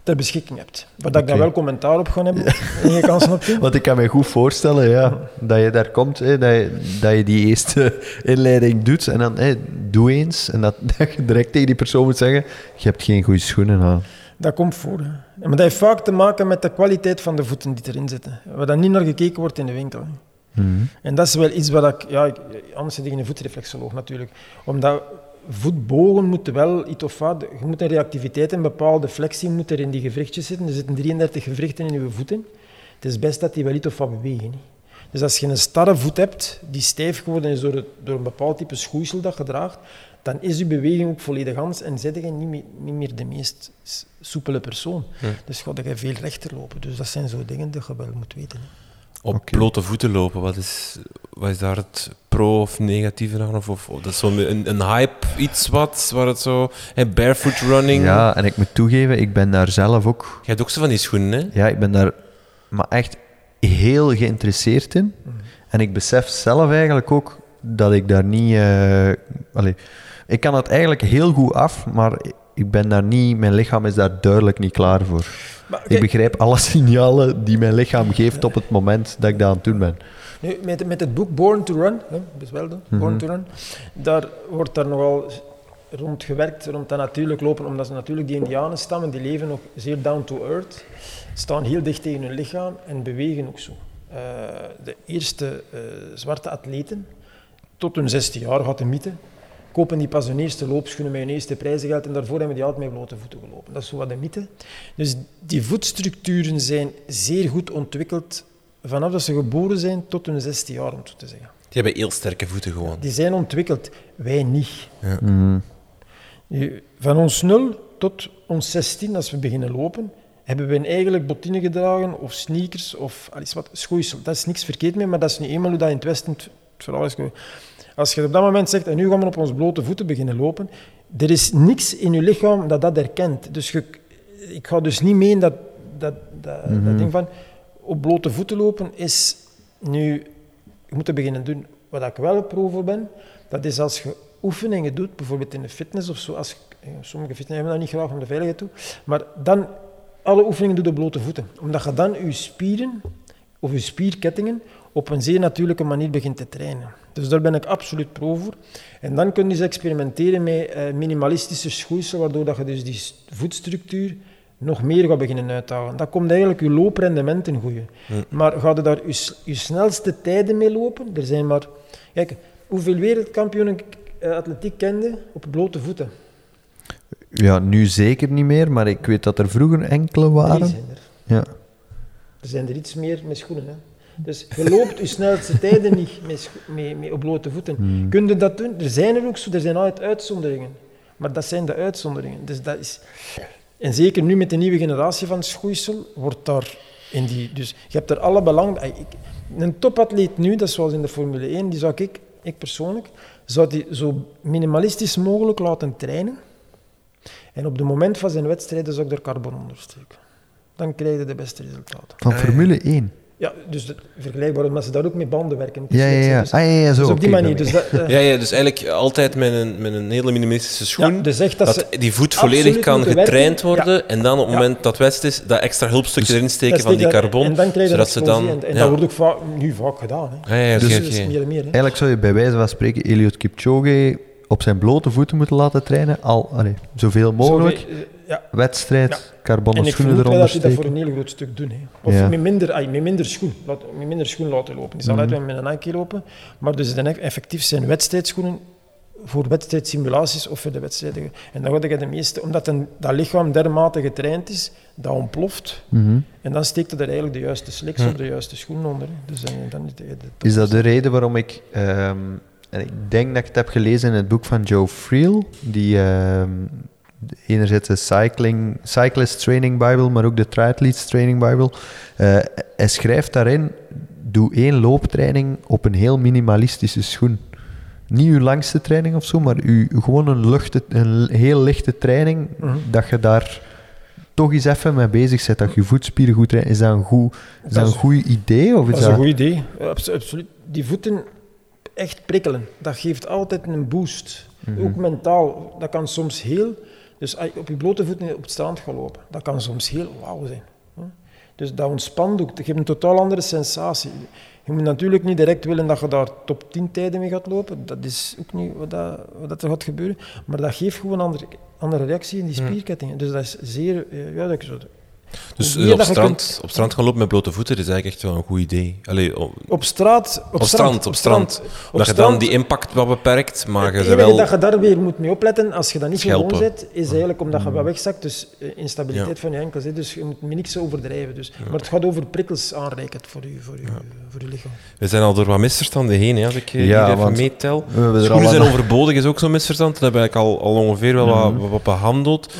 ter beschikking hebt. Waar dat ik dan wel commentaar op ga hebben en je kansen op. Want ik kan me goed voorstellen ja, dat je daar komt, hè, dat, je, dat je die eerste inleiding doet en dan hè, doe eens. En dat, dat je direct tegen die persoon moet zeggen, je hebt geen goede schoenen aan. Dat komt voor. Hè. Maar dat heeft vaak te maken met de kwaliteit van de voeten die erin zitten. Waar dan niet naar gekeken wordt in de winkel. Mhm. En dat is wel iets wat ik... Ja, ik, anders zit ik in een voetreflexoloog natuurlijk. Omdat voetbogen moeten wel iets of wat... Je moet een reactiviteit en bepaalde flexie moet er in die gewrichtjes zitten. Er zitten 33 gewrichten in je voeten. Het is best dat die wel iets of wat bewegen. Dus als je een starre voet hebt, die stijf geworden is door, het, door een bepaald type schoeisel dat je draagt, dan is je beweging ook volledig anders en zit je niet meer, niet meer de meest soepele persoon. Dus ga je veel rechter lopen. Dus dat zijn zo dingen die je wel moet weten. Op blote voeten lopen, wat is, wat is daar het pro of negatieve aan? Of, of, of dat is zo een, een hype, iets wat, waar het zo... Barefoot running. Ja, en ik moet toegeven, ik ben daar zelf ook... Je hebt ook zo van die schoenen, hè? Ja, ik ben daar maar echt heel geïnteresseerd in. En ik besef zelf eigenlijk ook dat ik daar niet... eh, allee, ik kan het eigenlijk heel goed af, maar ik ben daar niet... Mijn lichaam is daar duidelijk niet klaar voor. Maar, Ik begrijp alle signalen die mijn lichaam geeft op het moment dat ik dat aan het doen ben. Nu, met, met het boek Born to Run, hè, is wel doen, Born to Run, daar wordt daar nogal rond gewerkt, rond dat natuurlijk lopen, omdat ze natuurlijk die indianenstammen, die leven nog zeer down to earth, staan heel dicht tegen hun lichaam en bewegen ook zo. Eh, de eerste eh, zwarte atleten, tot hun 16 jaar gaat de mythe, kopen die pas hun eerste loopschoenen met hun eerste prijzengeld en daarvoor hebben die altijd met blote voeten gelopen. Dat is zo wat de mythe. Dus die voetstructuren zijn zeer goed ontwikkeld vanaf dat ze geboren zijn tot hun 16 jaar, om het zo te zeggen. Die hebben heel sterke voeten gewoon. Die zijn ontwikkeld, wij niet. Mhm. Nu, Van ons nul tot ons 16, als we beginnen lopen, hebben we eigenlijk bottine gedragen of sneakers of alles wat schoeisel. Dat is niks verkeerd mee, maar dat is nu eenmaal hoe dat in het Westen het, het verhaal is. Als je op dat moment zegt, en nu gaan we op ons blote voeten beginnen lopen, er is niks in je lichaam dat dat herkent. Dus je, ik ga dus niet mee in dat, dat, dat, dat ding van op blote voeten lopen is nu, je moet het beginnen doen. Wat ik wel pro voor ben, dat is als je oefeningen doet, bijvoorbeeld in de fitness of zo, als, eh, sommige fitness hebben dat niet graag om de veiligheid toe, maar dan alle oefeningen doe je op blote voeten. Omdat je dan je spieren of je spierkettingen op een zeer natuurlijke manier begint te trainen. Dus daar ben ik absoluut pro voor. En dan kun je dus experimenteren met eh, minimalistische schoeisel, waardoor dat je dus die voetstructuur nog meer gaat beginnen uitdagen. Dat komt eigenlijk je looprendement ten goede. Maar ga je daar je, snelste tijden mee lopen? Er zijn maar... Kijk, hoeveel wereldkampioenen eh, atletiek kende op blote voeten? Ja, nu zeker niet meer, maar ik weet dat er vroeger enkele Drie waren. zijn er. Ja. Er zijn er iets meer met schoenen. Hè. Dus je loopt je snelste tijden niet met, met op blote voeten. Hmm. Kun je dat doen? Er zijn er ook zo, er zijn altijd uitzonderingen. Maar dat zijn de uitzonderingen. Dus dat is... En zeker nu met de nieuwe generatie van schoeisel, wordt daar in die... Dus je hebt er alle belang... Ik, een topatleet nu, dat is zoals in de Formule 1, die zou ik, ik persoonlijk, zou die zo minimalistisch mogelijk laten trainen. En op het moment van zijn wedstrijden zou ik er carbon onder steken. Dan krijg je de beste resultaten. Van Formule 1. Ja, dus het, vergelijkbaar, omdat ze daar ook met banden werken. Ja, ja, ja. Dus, Ah, ja, ja, zo. dus op die manier. Dus, dat, eh, Ja, ja, dus eigenlijk altijd met een, met een hele minimalistische schoen. ja, dus echt dat, dat ze... die voet volledig kan getraind werken. worden en dan op het Ja. moment dat het wedstrijd is, dat extra hulpstukje erin steken dat van die dat- carbon, En dan krijg je zodat ze dan... En, en ja. dat wordt ook vaak, nu vaak gedaan. Hè. Ja, ja, Dus dat meer en meer. Hè. Eigenlijk zou je bij wijze van spreken Eliud Kipchoge op zijn blote voeten moeten laten trainen. Al, allee, zoveel mogelijk. Eh, ja. Wedstrijd, carbonnen En ik schoenen eronder dat je dat voor een heel groot stuk doen. Hè. Of met, minder, ay, met minder schoen. Laat, met minder schoen laten lopen. Die zal altijd wel met een Nike lopen. Maar dus dan effectief zijn wedstrijdschoenen voor wedstrijdsimulaties of voor de wedstrijden. En dan word je de meeste, omdat een, dat lichaam dermate getraind is, dat ontploft. Mhm. En dan steekt er eigenlijk de juiste sliks of de juiste schoen onder. Dus dan, dan Is dat de reden waarom ik... ehm, en ik denk dat ik het heb gelezen in het boek van Joe Friel, die ehm, enerzijds de cycling, Cyclist Training Bible, maar ook de Triathletes Training Bible. Eh, hij schrijft daarin, doe één looptraining op een heel minimalistische schoen. Niet uw langste training of zo, maar uw, gewoon een, luchte, een heel lichte training, Mhm. dat je daar toch eens even mee bezig bent, dat je voetspieren goed traint. Is dat een goed, is dat Dat een goed idee? Of is Dat is een goed idee. Absoluut. Die voeten echt prikkelen. Dat geeft altijd een boost. Mhm. Ook mentaal. Dat kan soms heel... Dus als je op je blote voeten op het strand gaan lopen, dat kan soms heel wauw zijn. Dus dat ontspant ook. Dat geeft een totaal andere sensatie. Je moet natuurlijk niet direct willen dat je daar top 10 tijden mee gaat lopen. Dat is ook niet wat, dat, wat er gaat gebeuren. Maar dat geeft gewoon een andere, andere reactie in die spierkettingen. Dus dat is zeer... eh, Ja, dat. Dus, meer op, strand, op strand gaan lopen met blote voeten is eigenlijk echt wel een goed idee. Allee, op, Op straat... Op, op strand, op strand. Op Omdat je dan strand- die impact wat beperkt, maar je Het enige wel... dat je daar weer moet mee opletten, als je dat niet Schelpen. gewoon zet, is eigenlijk omdat je wat wegzakt, dus eh, instabiliteit Ja. van je enkels. hè. Dus je moet niks overdrijven. Dus. Maar het gaat over prikkels aanreiken voor je, voor je, voor je lichaam. We zijn al door wat misverstanden heen, hè, als ik eh, Ja, hier even meetel. er Schoenen zijn overbodig is ook zo'n misverstand. Dat we eigenlijk al, al ongeveer wel Mhm. wat, wat behandeld.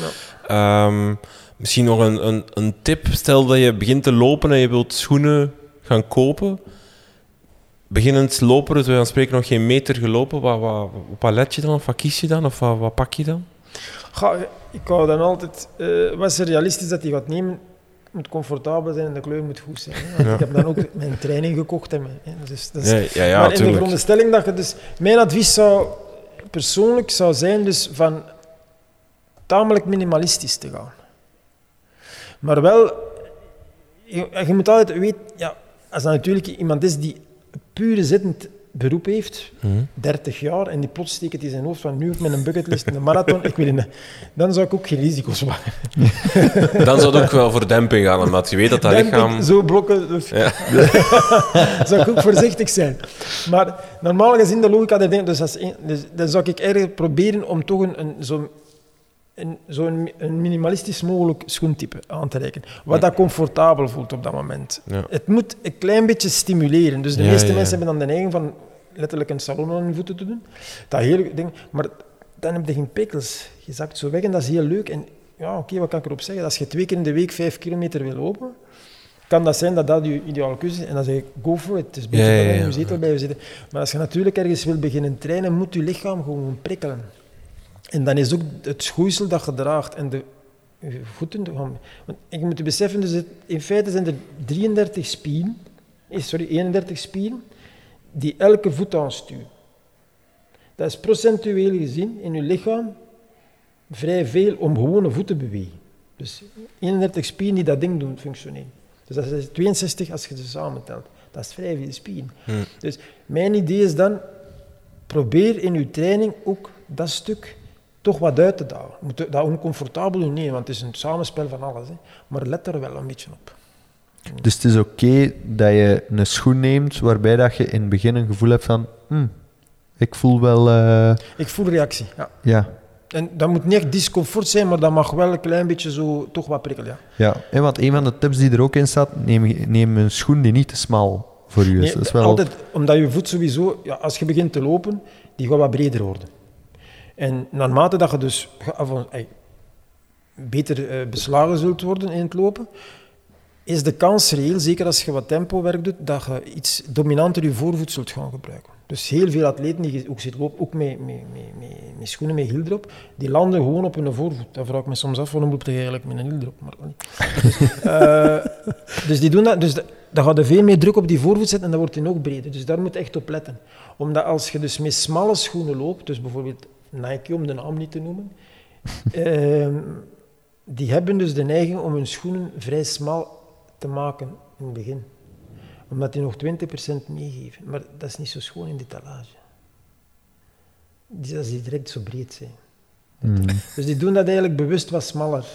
Ehm, misschien nog een, een, een tip. Stel dat je begint te lopen en je wilt schoenen gaan kopen. Beginnend lopen, dus we spreken nog geen meter gelopen. Wat, wat, wat let je dan? Of wat kies je dan? Of wat, wat pak je dan? Ga, ik hou dan altijd, eh wat is realistisch dat hij gaat nemen? Moet comfortabel zijn en de kleur moet goed zijn. Ja. Ik heb dan ook mijn training gekocht. En mijn, hè. Dus, dat is, Ja, ja, ja maar in de tuurlijk. veronderstelling dat je dus... Mijn advies zou persoonlijk zou zijn dus van tamelijk minimalistisch te gaan. Maar wel, je, je moet altijd weten, ja, als dat natuurlijk iemand is die een pure zittend beroep heeft, Mhm. 30 jaar, en die plots steekt het in zijn hoofd van nu op mijn bucketlist een marathon, ik wil in, dan zou ik ook geen risico's maken. Dan zou het ook wel voor demping gaan, omdat je weet dat dat lichaam... zo blokken, dus Ja. zou ik ook voorzichtig zijn. Maar normaal gezien de logica der dingen, dus, als een- dus dan zou ik eigenlijk proberen om toch een, een, zo'n een, zo'n een minimalistisch mogelijk schoentype aan te reiken. Wat dat comfortabel voelt op dat moment. Ja. Het moet een klein beetje stimuleren. Dus de Ja, meeste ja. mensen hebben dan de neiging van letterlijk een salon aan hun voeten te doen. Dat hele ding, maar dan heb je geen pikkels. Je zakt zo weg en dat is heel leuk. En ja, oké, wat kan ik erop zeggen? Als je twee keer in de week vijf kilometer wil lopen, kan dat zijn dat dat je ideale keuze is. En dan zeg ik, go for it. Het is ja, ja, ja. in je zetel blijven zitten. Maar als je natuurlijk ergens wil beginnen trainen, moet je lichaam gewoon prikkelen. En dan is ook het schoeisel dat je draagt en de voeten. Want je moet je beseffen, dus het- in feite zijn er 33 spieren, eh, sorry, 31 spieren, die elke voet aansturen. Dat is procentueel gezien in je lichaam vrij veel om gewoon een voet te bewegen. Dus 31 spieren die dat ding doen functioneren. Dus dat is 62 als je ze samentelt. Dat is vrij veel spieren. Hmm. Dus mijn idee is dan, probeer in je training ook dat stuk toch wat uit te dagen. Je moet dat oncomfortabel doen, nee, want het is een samenspel van alles. Hè. Maar let er wel een beetje op. Dus het is oké dat je een schoen neemt waarbij dat je in het begin een gevoel hebt van... "Hm, ik voel wel... eh, Ik voel reactie, ja. ja, En dat moet niet echt discomfort zijn, maar dat mag wel een klein beetje zo toch wat prikkelen, ja. ja. En want een van de tips die er ook in staat, neem, neem een schoen die niet te smal voor u is. Nee, dat is wel... altijd, omdat je voet sowieso, ja, als je begint te lopen, die gaat wat breder worden. En naarmate dat je dus beter eh, beslagen zult worden in het lopen, is de kans reëel, zeker als je wat tempowerk doet, dat je iets dominanter je voorvoet zult gaan gebruiken. Dus heel veel atleten die ook lopen, ook met, met, met, met, schoenen met hiel erop, die landen gewoon op hun voorvoet. Dan vraag ik me soms af, waarom loop je eigenlijk met een hiel erop? Maar, niet. Eh, dus die doen dat. Dus da- dan gaat er veel meer druk op die voorvoet zetten en dan wordt die nog breder. Dus daar moet je echt op letten. Omdat als je dus met smalle schoenen loopt, dus bijvoorbeeld Nike, om de naam niet te noemen, ehm, die hebben dus de neiging om hun schoenen vrij smal te maken in het begin. Omdat die nog 20% meegeven. Maar dat is niet zo schoon in de talage. Die, als die direct zo breed zijn. Hmm. Dus die doen dat eigenlijk bewust wat smaller.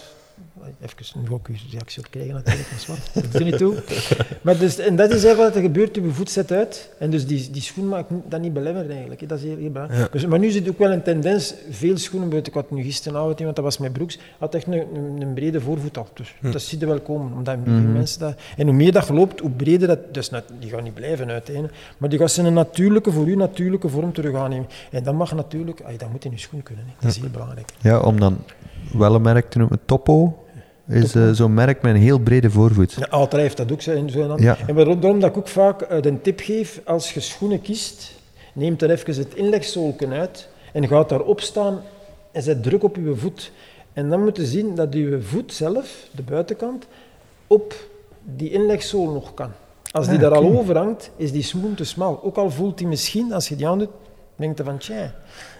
Even, uw reactie op krijgen natuurlijk, maar zwart. Dat doet er niet toe. Maar dus, en dat is eigenlijk wat er gebeurt, je voet zet uit. En dus die, die schoen maakt dat niet belemmerd eigenlijk. hè. Dat is heel, heel belangrijk. Dus, maar nu zit ook wel een tendens, veel schoenen, buiten ik had nu gisteren aan, want dat was mijn broeks, had echt een, een, een brede voorvoet al. Dus dat zie je wel komen, omdat veel mensen dat... En hoe meer dat loopt, hoe breder dat... Dus net, die gaan niet blijven uiteindelijk, maar die gaat zijn een natuurlijke, voor u natuurlijke vorm terug aannemen. En dat mag natuurlijk, ay, dat moet in je schoen kunnen. Hè. Dat is heel belangrijk. Ja, om dan wel een merk te noemen. Topo is eh, zo'n merk met een heel brede voorvoet. Ja, Altra heeft dat ook. zo in zo'n Ja. En waarom daarom dat ik ook vaak eh, de tip geef, als je schoenen kiest, neem er even het inlegzoolken uit en gaat daarop staan en zet druk op je voet. En dan moet je zien dat je voet zelf, de buitenkant, op die inlegzool nog kan. Als die Ah, daar al over hangt, is die schoen te smal. Ook al voelt hij misschien, als je die aandoet, denkt je van, tja,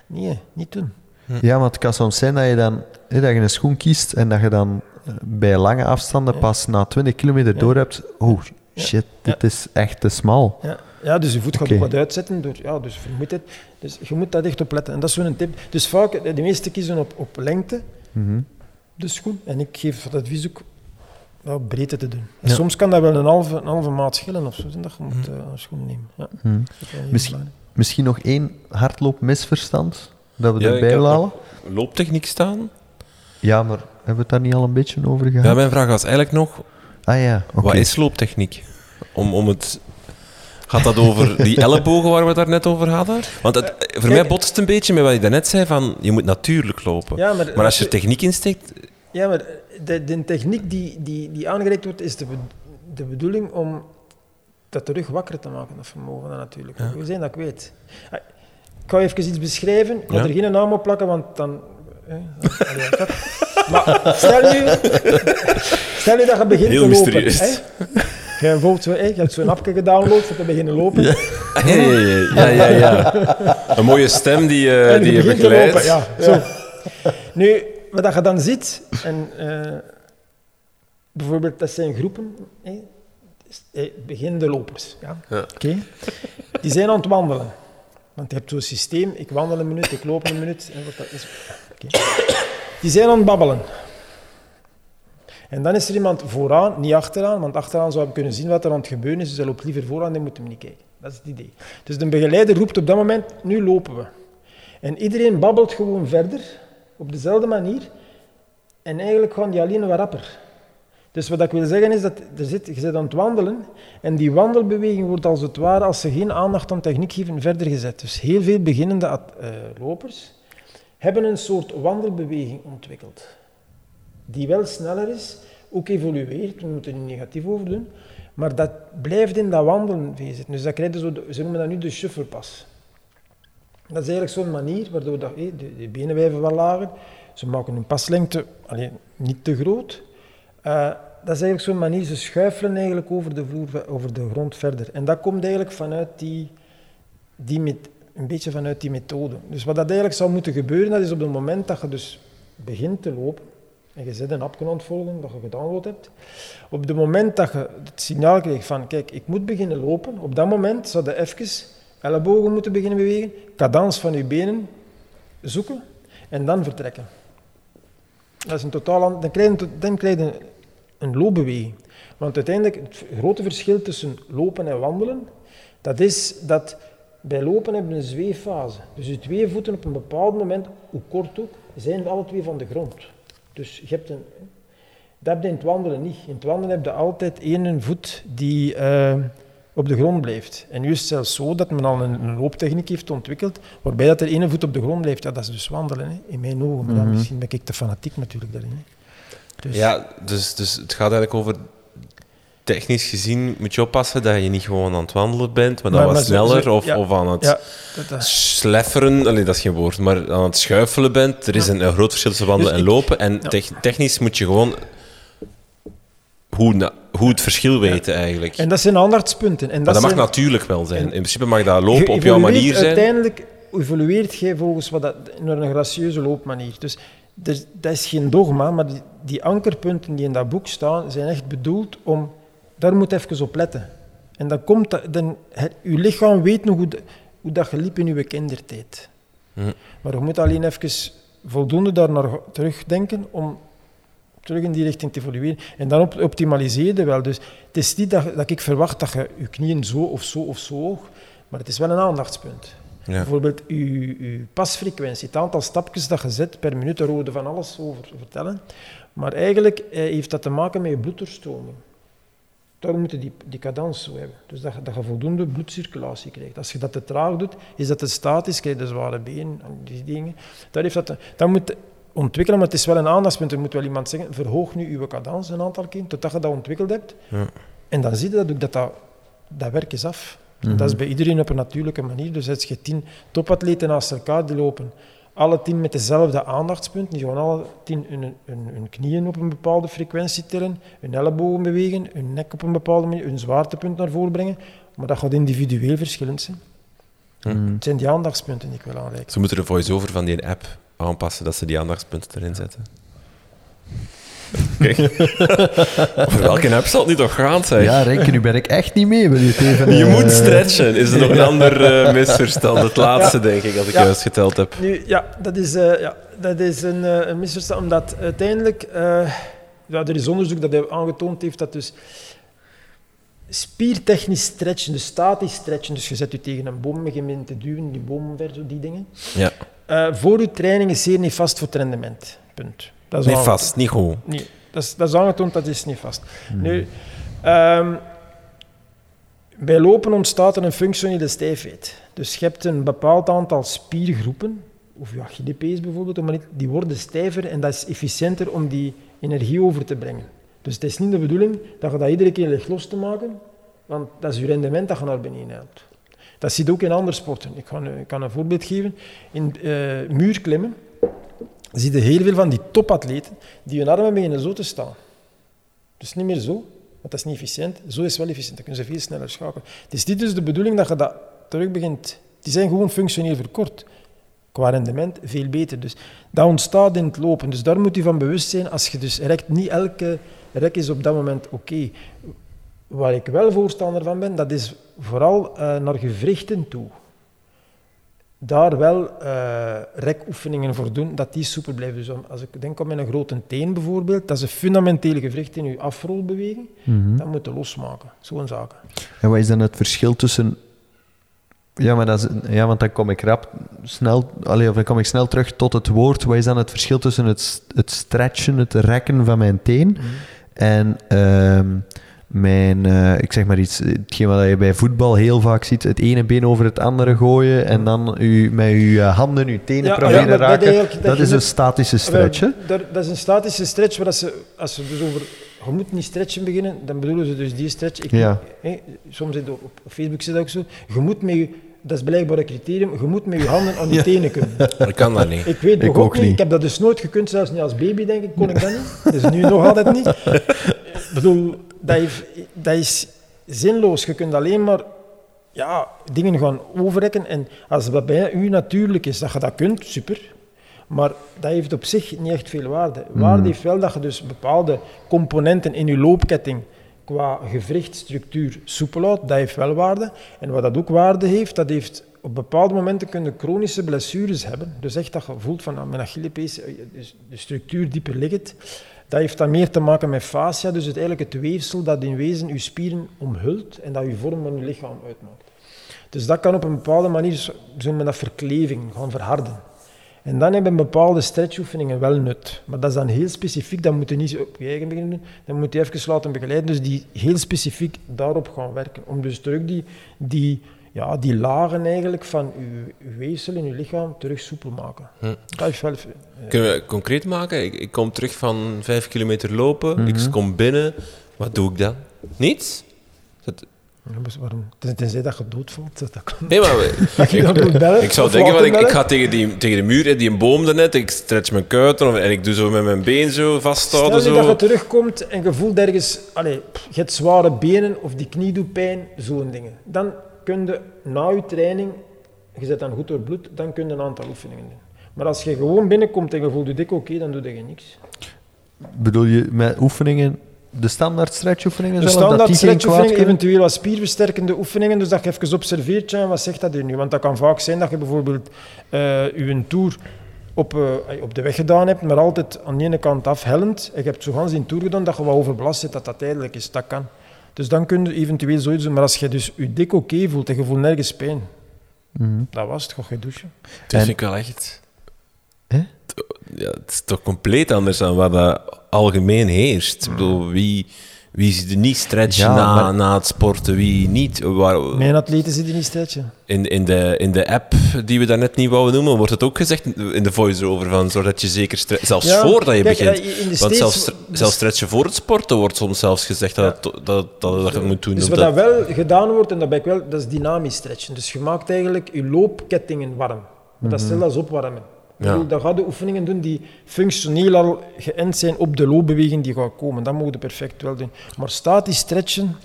nee, niet doen. Ja, want het kan soms zijn dat je dan hè, dat je een schoen kiest en dat je dan eh, bij lange afstanden pas na 20 kilometer door hebt. Oh shit, dit is echt te smal. Ja, ja dus je voet gaat Oké. ook wat uitzetten. Door, ja, dus vermoed het. Dus je moet dat echt op letten. En dat is zo'n tip. Dus vaak, de meesten kiezen op, op lengte, Mhm. de schoen. En ik geef het advies ook op breedte te doen. En Ja. soms kan dat wel een halve, een halve maat schillen of zo, dat je moet eh, een schoen nemen. Ja, dat wel heel Misschien-. Misschien nog één hardloopmisverstand dat we Ja, ik erbij halen. Looptechniek staan. Ja, maar hebben we het daar niet al een beetje over gehad? Ja, mijn vraag was eigenlijk nog, Ah ja, oké. wat is looptechniek? Om, om het... Gaat dat over die ellebogen waar we het daar net over hadden? Want het, voor mij botst het een beetje met wat je daarnet zei, van je moet natuurlijk lopen. Ja, maar, Maar als je techniek insteekt... Ja, maar de, de techniek die, die, die aangereikt wordt, is de, de bedoeling om dat terug wakker te maken, dat vermogen dan natuurlijk. Ja. We zijn dat kwijt. Ah, Ik ga even iets beschrijven. Ik ga er geen naam op plakken, want dan... eh, maar stel nu, stel nu dat je begint Heel te lopen. mysterieus. hè. Je, hebt bijvoorbeeld je hebt zo'n appje gedownload om te beginnen lopen. Ja, ja, ja. Een mooie stem die, En die je begeleidt. lopen, ja, zo. Nu, wat je dan ziet, en, eh, bijvoorbeeld, dat zijn groepen, dus, eh, beginnende lopers. Ja? Ja. Oké. Die zijn aan het wandelen. Want je hebt zo'n systeem, ik wandel een minuut, ik loop een minuut. En wat dat is. Die zijn aan het babbelen. En dan is er iemand vooraan, niet achteraan, want achteraan zou hem kunnen zien wat er aan het gebeuren is, dus hij loopt liever vooraan, dan moet hem niet kijken. Dat is het idee. Dus de begeleider roept op dat moment, nu lopen we. En iedereen babbelt gewoon verder, op dezelfde manier. En eigenlijk gaan die alleen wat rapper. Dus wat ik wil zeggen is dat er zit, je zit aan het wandelen en die wandelbeweging wordt als het ware, als ze geen aandacht aan techniek geven, verder gezet. Dus heel veel beginnende eh, lopers hebben een soort wandelbeweging ontwikkeld. die wel sneller is, ook evolueert, we moeten er niet negatief over doen, maar dat blijft in dat wandelen zitten. Dus dat krijg je zo, ze noemen dat nu de shufflepas. Dat is eigenlijk zo'n manier waardoor dat, hé, de, de benen blijven wel lager, ze maken hun paslengte alleen, niet te groot. Eh, dat is eigenlijk zo'n manier, ze schuifelen eigenlijk over de, vloer, over de grond verder. En dat komt eigenlijk vanuit die, die met, een beetje vanuit die methode. Dus wat dat eigenlijk zou moeten gebeuren, dat is op het moment dat je dus begint te lopen, en je zet een aan het volgen dat je gedownload hebt, op het moment dat je het signaal krijgt van, kijk, ik moet beginnen lopen, op dat moment zou je even ellebogen moeten beginnen bewegen, cadans van je benen zoeken en dan vertrekken. Dat is een totaal an- dan krijg dan een, loopbeweging. Want uiteindelijk, het grote verschil tussen lopen en wandelen, dat is dat bij lopen hebben we een zweeffase. Dus je twee voeten op een bepaald moment, hoe kort ook, zijn alle twee van de grond. Dus je hebt een... Dat heb je in het wandelen niet. In het wandelen heb je altijd één voet die eh, op de grond blijft. En nu is het zelfs zo dat men al een, een looptechniek heeft ontwikkeld, waarbij dat er één voet op de grond blijft. Ja, dat is dus wandelen, hè, in mijn ogen. Mhm. misschien ben ik te fanatiek natuurlijk daarin. Hè. Dus, Ja, dus, dus het gaat eigenlijk over... Technisch gezien moet je oppassen dat je niet gewoon aan het wandelen bent, maar dan Maar- wat sneller zo- of, ja. of aan het ja dat, dat- slefferen, allee, dat is geen woord, maar aan het schuifelen bent. Er is een, een groot verschil tussen wandelen Dus en lopen. En technisch moet je gewoon hoe, hoe het verschil weten eigenlijk. En dat zijn aandachtspunten. En maar dat mag natuurlijk wel zijn. In principe mag dat lopen op jouw manier zijn. Uiteindelijk evolueert jij volgens wat dat, naar een gracieuze loopmanier. Dus er, dat is geen dogma, maar die, die ankerpunten die in dat boek staan, zijn echt bedoeld om... Daar moet je even op letten. En dan komt dat... Dan, het- uw lichaam weet nog hoe, de- hoe dat je liep in uw kindertijd. Hm. Maar je moet alleen even voldoende daar naar terugdenken om terug in die richting te evolueren. En dan op, optimaliseer je wel. Dus het is niet dat, dat ik verwacht dat je je knieën zo of zo of zo hoog, maar het is wel een aandachtspunt. Ja. Bijvoorbeeld uw, uw pasfrequentie, het aantal stapjes dat je zet per minuut, daar hoorde van alles over vertellen. Maar eigenlijk eh, heeft dat te maken met je bloeddoorstroming. Daarom moet je die, die cadans zo hebben. Dus dat, je- dat je voldoende bloedcirculatie krijgt. Als je dat te traag doet, is dat te statisch, krijg je zware benen en die dingen. Dat, heeft dat, te- dat moet ontwikkelen, maar het is wel een aandachtspunt. Er moet wel iemand zeggen, verhoog nu je cadans een aantal keer, totdat je dat ontwikkeld hebt. Ja. En dan zie je dat ook dat, dat, dat werk is af. Mhm. Dat is bij iedereen op een natuurlijke manier. Dus als je tien topatleten naast elkaar die lopen, alle tien met dezelfde aandachtspunt, die gewoon alle tien hun, hun, hun knieën op een bepaalde frequentie tillen, hun ellebogen bewegen, hun nek op een bepaalde manier, hun zwaartepunt naar voren brengen. Maar dat gaat individueel verschillend zijn. Mhm. Het zijn die aandachtspunten die ik wil aanreiken. Ze moeten de voice-over van die app aanpassen, dat ze die aandachtspunten erin zetten. Kijk. Over welke app zal het niet toch gaan zijn? Ja, Renke, nu ben ik echt niet mee. Wil je het even... Je eh, moet stretchen. Is er nog een ander eh, misverstand? Het laatste, denk ik, als ik Ja. juist geteld heb. Nu, ja, dat is, eh, ja, dat is een, eh, een misverstand, omdat uiteindelijk, eh, ja, er is onderzoek dat hij aangetoond heeft dat dus spiertechnisch stretchen, dus statisch stretchen, dus je zet je tegen een boom, begin je te duwen, die boom omver, zo die dingen, Ja. eh, voor je training is zeer niet vast voor het rendement. Punt. Dat is aangetoond. vast, niet goed. Nee, dat is, dat is aangetoond, dat is niet vast. Nu, ehm, bij lopen ontstaat er een functionele stijfheid. Dus je hebt een bepaald aantal spiergroepen, of je Achillespees bijvoorbeeld, niet- die worden stijver en dat is efficiënter om die energie over te brengen. Dus het is niet de bedoeling dat je dat iedere keer ligt los te maken, want dat is je rendement dat je naar beneden helpt. Dat je ook in andere sporten. Ik, ga, een- ik kan een voorbeeld geven. In eh, muurklimmen zie je heel veel van die topatleten die hun armen beginnen zo te staan. Dus niet meer zo, want dat is niet efficiënt. Zo is wel efficiënt, dan kunnen ze veel sneller schakelen. Het is niet dus de bedoeling dat je dat terug begint. Die zijn gewoon functioneel verkort. Qua rendement veel beter. Dus dat ontstaat in het lopen. Dus daar moet je van bewust zijn. Als je dus rekt, niet elke rek is op dat moment oké. Waar ik wel voorstander van ben, dat is vooral eh, naar gewrichten toe. Daar wel eh rekoefeningen voor doen, dat die soepel blijven. Dus als ik denk aan mijn grote teen bijvoorbeeld, dat is een fundamentele gewricht in je afrolbeweging, Mhm. dat moet je losmaken. Zo'n zaken. En wat is dan het verschil tussen... Ja, maar dat is, ja, want dan kom ik rap snel, allee, of dan kom ik snel terug tot het woord. Wat is dan het verschil tussen het, het stretchen, het rekken van mijn teen en ehm, mijn, eh, ik zeg maar iets, hetgeen wat je bij voetbal heel vaak ziet, het ene been over het andere gooien en dan u, met je handen, je tenen Ja, proberen ja, dat- dat raken. dat Dat, is een statische stretch, hè? Dat is een statische stretch, waar dat ze, als ze dus over... Je moet niet stretchen beginnen, dan bedoelen ze dus die stretch. Ik, Ja. hè, soms zit op, Facebook zit dat ook zo. Je moet met je, dat is blijkbaar een criterium, je moet met je handen aan je tenen kunnen. Ik kan dat niet. Ik weet Ik ook niet. niet. Ik heb dat dus nooit gekund, zelfs niet als baby, denk ik, kon ik dat niet. Dus nu nog altijd niet. Ik bedoel, dat, heeft, dat is zinloos. Je kunt alleen maar ja, dingen gaan overrekken. En als dat bij u natuurlijk is, dat je dat kunt, super. Maar dat heeft op zich niet echt veel waarde. Waarde heeft wel dat je dus bepaalde componenten in je loopketting qua gewrichtstructuur soepel houdt. Dat heeft wel waarde. En wat dat ook waarde heeft, dat heeft op bepaalde momenten kunnen chronische blessures hebben. Dus echt dat je voelt van ah, mijn Achillespees, eh, dus de structuur dieper ligt. Dat heeft dan meer te maken met fascia, dus het, eigenlijk het weefsel dat in wezen je spieren omhult en dat je vorm van je lichaam uitmaakt. Dus dat kan op een bepaalde manier, we dat verkleving, gaan verharden. En dan hebben bepaalde stretchoefeningen wel nut. Maar dat is dan heel specifiek, dat moet je niet op je eigen beginnen. Dan moet je even laten begeleiden, dus die heel specifiek daarop gaan werken. Om dus terug die, die, ja, die lagen eigenlijk van je, je weefsel in je lichaam terug soepel maken. Hm. Dat is wel... eh, Kunnen we concreet maken? Ik, ik kom terug van vijf kilometer lopen. Ik kom binnen. Wat doe ik dan? Niets? Dat- ja, waarom? Ten- Tenzij dat je doodvalt, dat kan. Nee, maar bellen, ik zou denken, want ik, ik ga tegen, die, tegen de muur, die een boom daarnet, ik stretch mijn kuiten of- en ik doe zo met mijn been zo vasthouden. Stel je Zo. dat je terugkomt en je voelt ergens, allez, je hebt zware benen of die knie doet pijn, zo'n dingen. Dan kun je na je training, je zet dan goed door bloed, dan kun je een aantal oefeningen doen. Maar als je gewoon binnenkomt en je voelt je dik oké, dan doe je niks. Bedoel je met oefeningen, de standaard stretchoefeningen De zelf, dat standaard die stretchoefeningen, eventueel wat spierversterkende oefeningen, dus dat je even observeert, ja, wat zegt dat hier nu? Want dat kan vaak zijn dat je bijvoorbeeld eh je tour op, eh, op de weg gedaan hebt, maar altijd aan de ene kant afhellend. En je hebt zo gans in tour gedaan dat je wat overbelast zit, dat dat tijdelijk is. Dat kan. Dus dan kun je eventueel zoiets doen. Maar als je dus je dik oké voelt en je voelt nergens pijn, Mhm. dat was het. Ga je douchen. Dat vind ik wel echt... Hè? Ja, het is toch compleet anders dan wat dat algemeen heerst. Ik bedoel, wie, wie zit er niet stretchen Ja, na, maar- na het sporten, wie niet? Waar, Mijn atleten zitten niet stretchen. in, in, de, in de app die we daarnet niet wouden noemen, wordt het ook gezegd in de voice-over van zodat je zeker zelfs Ja, voordat je kijk, begint. eh, in de Want zelfs, zelfs stretchen voor het sporten wordt soms zelfs gezegd dat, dat, dat, dat, dat je het moet doen. Dus wat dat- dat wel gedaan wordt, en dat ben ik wel, dat is dynamisch stretchen. Dus je maakt eigenlijk je loopkettingen warm. Maar dat stelt als opwarmen. Ja. Dan ga je oefeningen doen die functioneel al geënt zijn op de loopbeweging die gaat komen. Dat mogen je perfect wel doen. Maar statisch stretchen,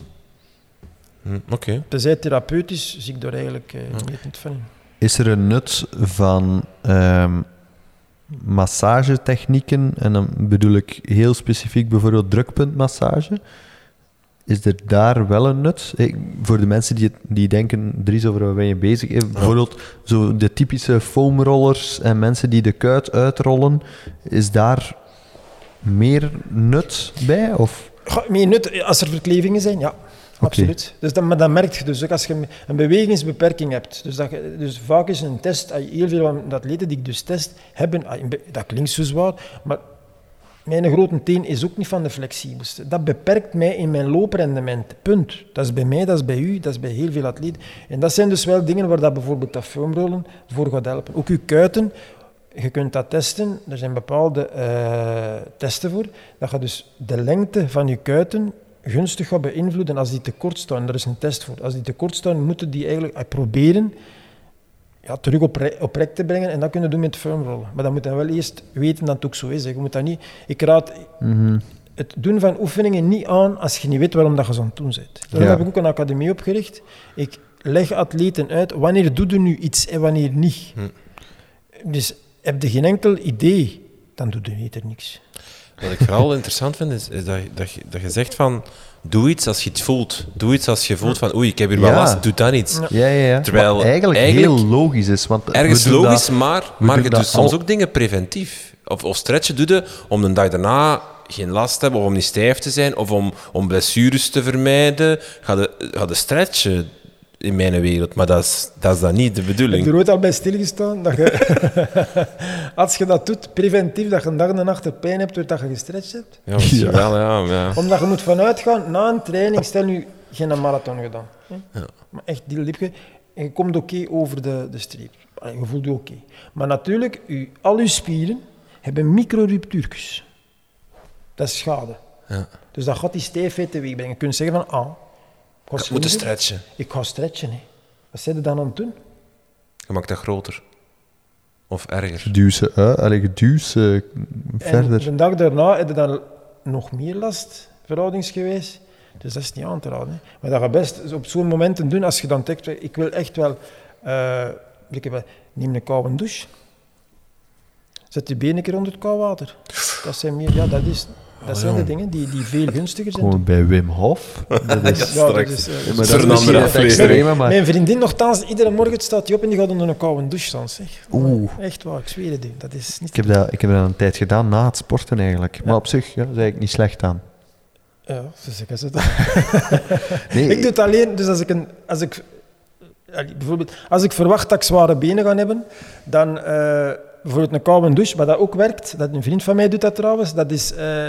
Hm, Oké. tenzij therapeutisch, zie ik daar eigenlijk eh, niet het van in. Is er een nut van ehm, massagetechnieken, en dan bedoel ik heel specifiek bijvoorbeeld drukpuntmassage, is er daar wel een nut? Ik- voor de mensen die, die denken, Dries, over ben je bezig? Eh, Bijvoorbeeld zo de typische foamrollers en mensen die de kuit uitrollen, is daar meer nut bij? Of? Meer nut, als er verklevingen zijn, ja. Absoluut. Dus dat, maar dat merk je dus ook als je een bewegingsbeperking hebt. Dus, dat dus vaak is een test, ah, heel veel van de atleten die ik dus test, hebben, ah, dat klinkt zo zwaar, maar mijn grote teen is ook niet van de flexibelste. Dat beperkt mij in mijn looprendement. Punt. Dat is bij mij, dat is bij u, dat is bij heel veel atleten. En dat zijn dus wel dingen waar dat bijvoorbeeld dat foamrollen voor gaat helpen. Ook uw kuiten, je kunt dat testen. Er zijn bepaalde eh, testen voor. Dat je dus de lengte van je kuiten gunstig gaat beïnvloeden als die te kort staan. Er is een test voor. Als die te kort staan, moeten die eigenlijk eh, proberen ja, terug op, re- op rek te brengen. En dat kunnen doen met foamrollen. Maar dan moet je wel eerst weten dat het ook zo is. hè. Je moet dat niet... Ik raad het doen van oefeningen niet aan als je niet weet waarom dat je zo aan het doen bent. Daarom Ja. heb ik ook een academie opgericht. Ik leg atleten uit wanneer doe je nu iets en wanneer niet. Dus heb je geen enkel idee, dan doe je er niks. Wat ik vooral interessant vind, is, is dat, dat, je, dat je zegt van... Doe iets als je het voelt. Doe iets als je voelt van... Oei, ik heb hier wel Ja. last. Doe dan iets. Ja, ja, ja. Terwijl Wat eigenlijk, eigenlijk heel logisch is. Want Ergens logisch, dat- maar, maar je doet soms ook dingen preventief. Of, of stretchen doe je om de dag daarna geen last te hebben, of om niet stijf te zijn, of om, om blessures te vermijden. Ga de, ga de stretchen in mijn wereld, maar dat is, dat is dan niet de Heb bedoeling. je er ooit al bij stilgestaan? Dat je als je dat doet, preventief, dat je een dag en nacht er pijn hebt doordat je gestretched hebt. Ja, misschien Ja. wel, ja. ja. Omdat je moet vanuit gaan, na een training, stel nu geen marathon gedaan. Hè? Ja. Maar echt die lipje. En je komt oké over de, de streep. Allee, je voelt je oké. Maar natuurlijk, u, al uw spieren hebben microruptuurtjes. Dat is schade. Ja. Dus dat gaat die stijfheid teweeg brengen. Je kunt zeggen van, ah, ik ga Je moet swingen. stretchen. Ik ga stretchen. Hè. Wat zijn je dan aan het doen? Je maakt dat groter. Of erger. Duw ze uit, allee, duw ze verder. En de dag daarna heb je dan nog meer last, verhoudingsgewijs. Dus dat is niet aan te raden. Hè. Maar dat je best op zo'n momenten doen, als je dan denkt, ik wil echt wel, eh, ik neem een koude douche. Zet je benen een keer onder het koud water. Dat zijn meer, ja, dat, is, dat zijn de dingen die, die veel gunstiger zijn. Gewoon bij Wim Hof. Dat is, Ja, dat straks. is, eh, dat dat is een andere aflevering. Mijn vriendin nogthans, iedere morgen staat hij op en die gaat onder een koude douche staan. Zeg. Oeh. Echt waar, ik zweer het. Dat is niet... Ik heb, dat, ik heb dat een tijd gedaan na het sporten eigenlijk. Maar op zich ja, zei ik niet slecht aan. Ja, zo zeggen ze dat. Nee, Ik doe het alleen, dus als ik, een, als ik bijvoorbeeld, als ik verwacht dat ik zware benen ga hebben, dan eh, bijvoorbeeld een koude douche, maar dat ook werkt, dat een vriend van mij doet dat trouwens, dat is eh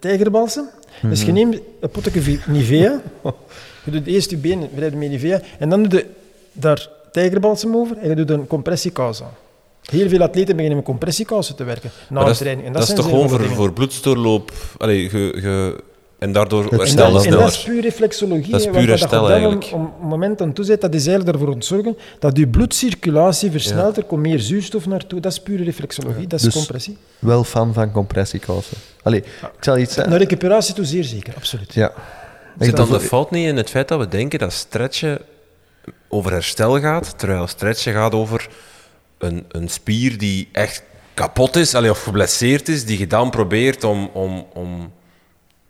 tijgerbalsem. Dus je neemt een potje Nivea, je doet eerst je benen wrijven met Nivea, en dan doe je daar tijgerbalsem over en je doet een compressiekous aan. Heel veel atleten beginnen met compressiekousen te werken na dat is, training. En dat is zijn toch gewoon voor, voor bloedstoorloop. Allee, ge, en daardoor Het En herstel dat, en dat is sneller. puur reflexologie. Dat is puur herstel op eigenlijk. mom- om- moment aan toe zet, dat is eigenlijk ervoor te zorgen dat je bloedcirculatie versnelt, er komt meer zuurstof naartoe. Dat is pure reflexologie, dat is Dus- compressie. wel fan van compressiekousen. Allee, ik zal iets zeggen. Naar recuperatie toe zeer zeker, absoluut. Ja. Zit dan dat- de fout niet in het feit dat we denken dat stretchen over herstel gaat, terwijl stretchen gaat over een, een spier die echt kapot is, allee, of geblesseerd is, die je dan probeert om, om, om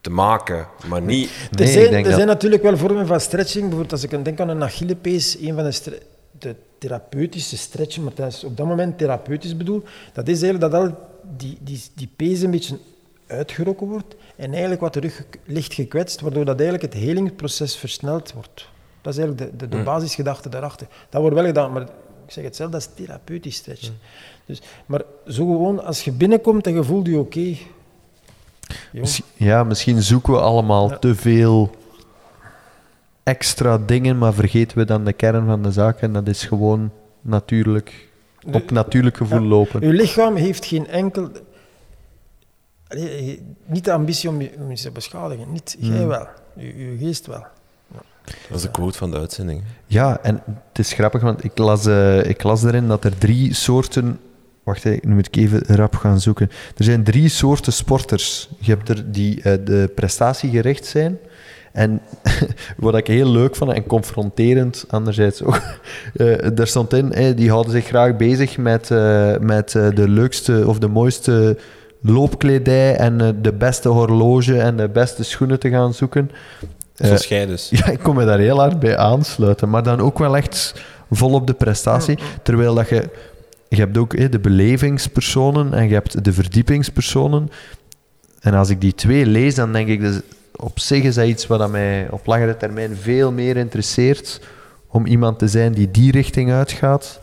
te maken, maar niet... er Nee, ik zijn, denk er dat- zijn natuurlijk wel vormen van stretching. Bijvoorbeeld als ik denk aan een Achillepees, een van de, stre- de therapeutische stretching, maar dat is op dat moment therapeutisch bedoel, dat is eigenlijk dat al die, die, die pees een beetje uitgerokken wordt en eigenlijk wat de rug licht gekwetst, waardoor dat eigenlijk het helingsproces versneld wordt. Dat is eigenlijk de, de, de basisgedachte daarachter. Dat wordt wel gedaan, maar ik zeg het zelf, dat is therapeutisch stretchen. Dus, maar zo gewoon, als je binnenkomt en je voelt je oké, jong, Misschien- Ja, misschien zoeken we allemaal Ja. te veel extra dingen, maar vergeten we dan de kern van de zaak. En dat is gewoon natuurlijk, op natuurlijk gevoel Ja. lopen. Uw lichaam heeft geen enkel. Allee, niet de ambitie om je, om je te beschadigen. Niet, jij Hmm. wel. Uw, uw geest wel. Dat is de quote van de uitzending. Ja, en het is grappig, want ik las, eh, ik las erin dat er drie soorten... Wacht, nu moet ik even rap gaan zoeken. Er zijn drie soorten sporters. Je hebt er die eh, de prestatiegericht zijn. En wat ik heel leuk vond en confronterend anderzijds ook, eh daar stond in, eh, die houden zich graag bezig met, eh, met eh, de leukste of de mooiste loopkledij en de beste horloge en de beste schoenen te gaan zoeken. Zoals jij dus. ja, ik kon me daar heel hard bij aansluiten. Maar dan ook wel echt vol op de prestatie. Terwijl dat je... Je hebt ook hè, de belevingspersonen en je hebt de verdiepingspersonen. En als ik die twee lees, dan denk ik... Dus op zich is dat iets wat mij op langere termijn veel meer interesseert. Om iemand te zijn die die richting uitgaat.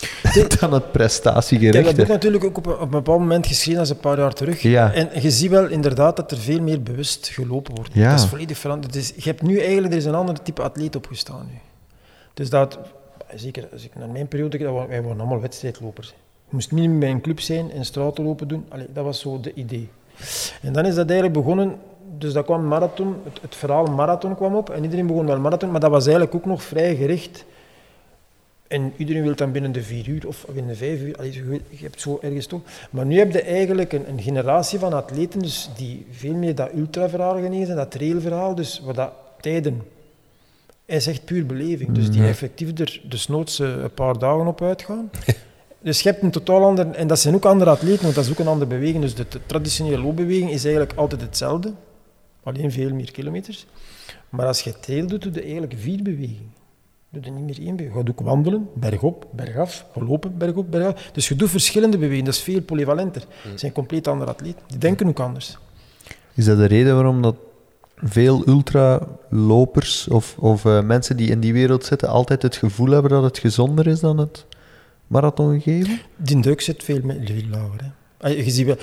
dan het Ik heb dat boek natuurlijk ook op een, op een bepaald moment geschreven, is een paar jaar terug. Ja. En je ziet wel inderdaad dat er veel meer bewust gelopen wordt. Ja. Dat is volledig veranderd. Dus je hebt nu eigenlijk, er is een ander type atleet opgestaan nu. Dus dat, zeker als ik naar mijn periode kijk, wij waren allemaal wedstrijdlopers. Je moest minimum bij een club zijn en stratenlopen doen. Allee, dat was zo de idee. En dan is dat eigenlijk begonnen, dus dat kwam marathon, het, het verhaal marathon kwam op en iedereen begon wel marathon, maar dat was eigenlijk ook nog vrij gericht. En iedereen wil dan binnen de vier uur of binnen de vijf uur. Allee, je, hebt zo ergens toch. Maar nu heb je eigenlijk een, een generatie van atleten dus die veel meer dat ultraverhaal genegen zijn, dat trailverhaal, dus wat dat tijden. Hij is echt puur beleving. Dus die effectief er desnoods eh, een paar dagen op uitgaan. Dus je hebt een totaal ander... En dat zijn ook andere atleten, want dat is ook een andere beweging. Dus de, traditionele loopbeweging is eigenlijk altijd hetzelfde. Alleen veel meer kilometers. Maar als je trail doet, doe je eigenlijk vier bewegingen. Doe je niet meer één beweging. Je gaat ook wandelen, bergop, bergaf, gelopen, bergop, bergaf. Dus je doet verschillende bewegingen. Dat is veel polyvalenter. Het zijn compleet andere atleten. Die denken ook anders. Is dat de reden waarom dat veel ultralopers of, of eh, mensen die in die wereld zitten altijd het gevoel hebben dat het gezonder is dan het marathon gegeven? Die druk zit veel, me- veel lager. Hè. Ah, Je ziet wel...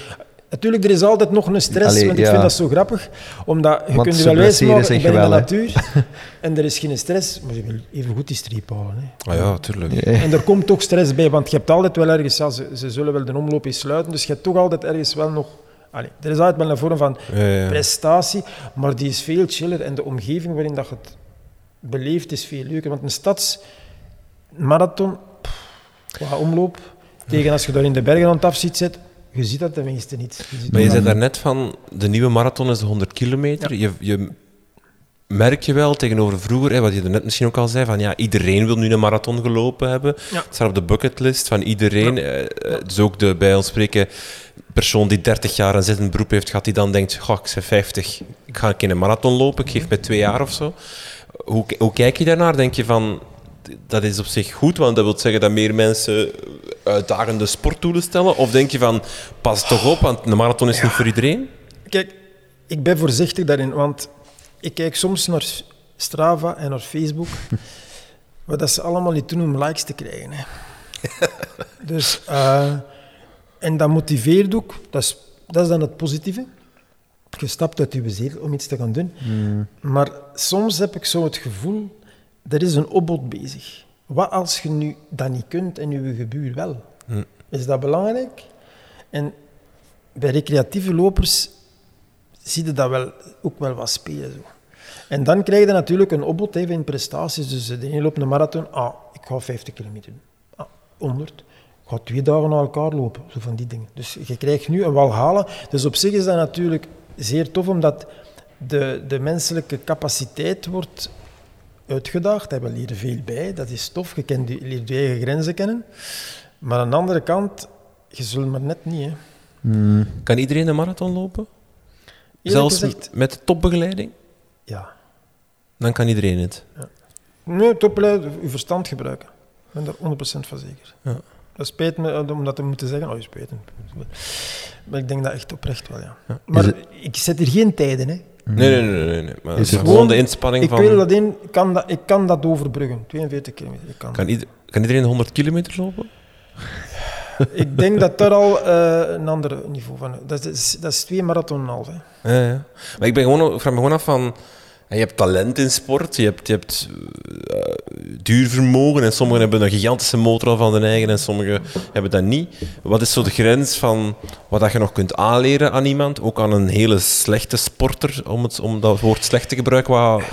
Natuurlijk, er is altijd nog een stress, Allee, want ik ja. vind dat zo grappig. Omdat je Want kunt je wel wijzen ik ben in de natuur en er is geen stress, maar je wil even goed die streep halen. Hè. Ah ja, tuurlijk. Ja. En er komt toch stress bij, want je hebt altijd wel ergens, ja, ze, ze zullen wel de omloop eens sluiten, dus je hebt toch altijd ergens wel nog... Allee, er is altijd wel een vorm van Ja, ja. prestatie, maar die is veel chiller en de omgeving waarin dat je het beleeft is veel leuker. Want een stadsmarathon, qua omloop, tegen als je daar in de bergen aan het afziet zit, je ziet dat tenminste niet. ziet Maar je zei daarnet van, de nieuwe marathon is de 100 kilometer. Je, je merk je wel tegenover vroeger, hè, wat je er net misschien ook al zei, van ja, iedereen wil nu een marathon gelopen hebben. Ja. Het staat op de bucketlist van iedereen. Eh, eh, Dus ook de, bij ons spreken, persoon die 30 jaar een zittend beroep heeft gehad, die dan denkt, goh, ik ben 50, ik ga een keer een marathon lopen, ik geef mij twee jaar of zo. Hoe, hoe kijk je daarnaar? Denk je van, dat is op zich goed, want dat wil zeggen dat meer mensen uitdagende sportdoelen stellen? Of denk je van, pas toch op, want een marathon is niet voor iedereen? Kijk, ik ben voorzichtig daarin, want ik kijk soms naar Strava en naar Facebook, wat dat ze allemaal niet doen om likes te krijgen. Hè. dus, eh, en dat motiveert ook, dat is, dat is dan het positieve. Je stapt uit je zetel om iets te gaan doen. Maar soms heb ik zo het gevoel, er is een opbod bezig. Wat als je nu dat niet kunt en je gebuur wel? Hm. Is dat belangrijk? En bij recreatieve lopers zie je dat wel, ook wel wat spelen. Zo. En dan krijg je natuurlijk een opbod even in prestaties. Dus de ene loopt een marathon, ah, ik ga 50 kilometer doen. Ah, 100. Ik ga twee dagen na elkaar lopen. Zo van die dingen. Dus je krijgt nu een walhalen. Dus op zich is dat natuurlijk zeer tof, omdat de, de menselijke capaciteit wordt uitgedaagd. We leren veel bij. Dat is tof. Je kent je leert je eigen grenzen kennen. Maar aan de andere kant, je zult maar net niet. Hè. Kan iedereen een marathon lopen? Eerlijk Zelfs gezegd, met topbegeleiding? ja. Dan kan iedereen het. Nee, topleid, je verstand gebruiken. Ik ben daar 100% van zeker. Ja. Dat spijt me eh, om dat te moeten zeggen. Oh, je spijt me. Maar ik denk dat echt oprecht wel, ja. Ja. Maar ik zet hier geen tijden, hè. Nee, nee, nee. nee, nee. Maar Is het is gewoon de inspanning Ik van... weet dat in, ik kan dat, ik kan dat overbruggen. 42 kilometer. Ik, kan Kan, ieder- kan iedereen 100 kilometer lopen? dat. ik denk dat daar al eh, een ander niveau van Dat is, dat is twee marathon en half. Hè. Ja, ja. Maar ik, ben gewoon, vraag me gewoon af van... Je hebt talent in sport, je hebt, je hebt eh, duurvermogen en sommigen hebben een gigantische motor al van hun eigen en sommigen hebben dat niet. Wat is zo de grens van wat dat je nog kunt aanleren aan iemand, ook aan een hele slechte sporter, om, het, om dat woord slecht te gebruiken, wat eh,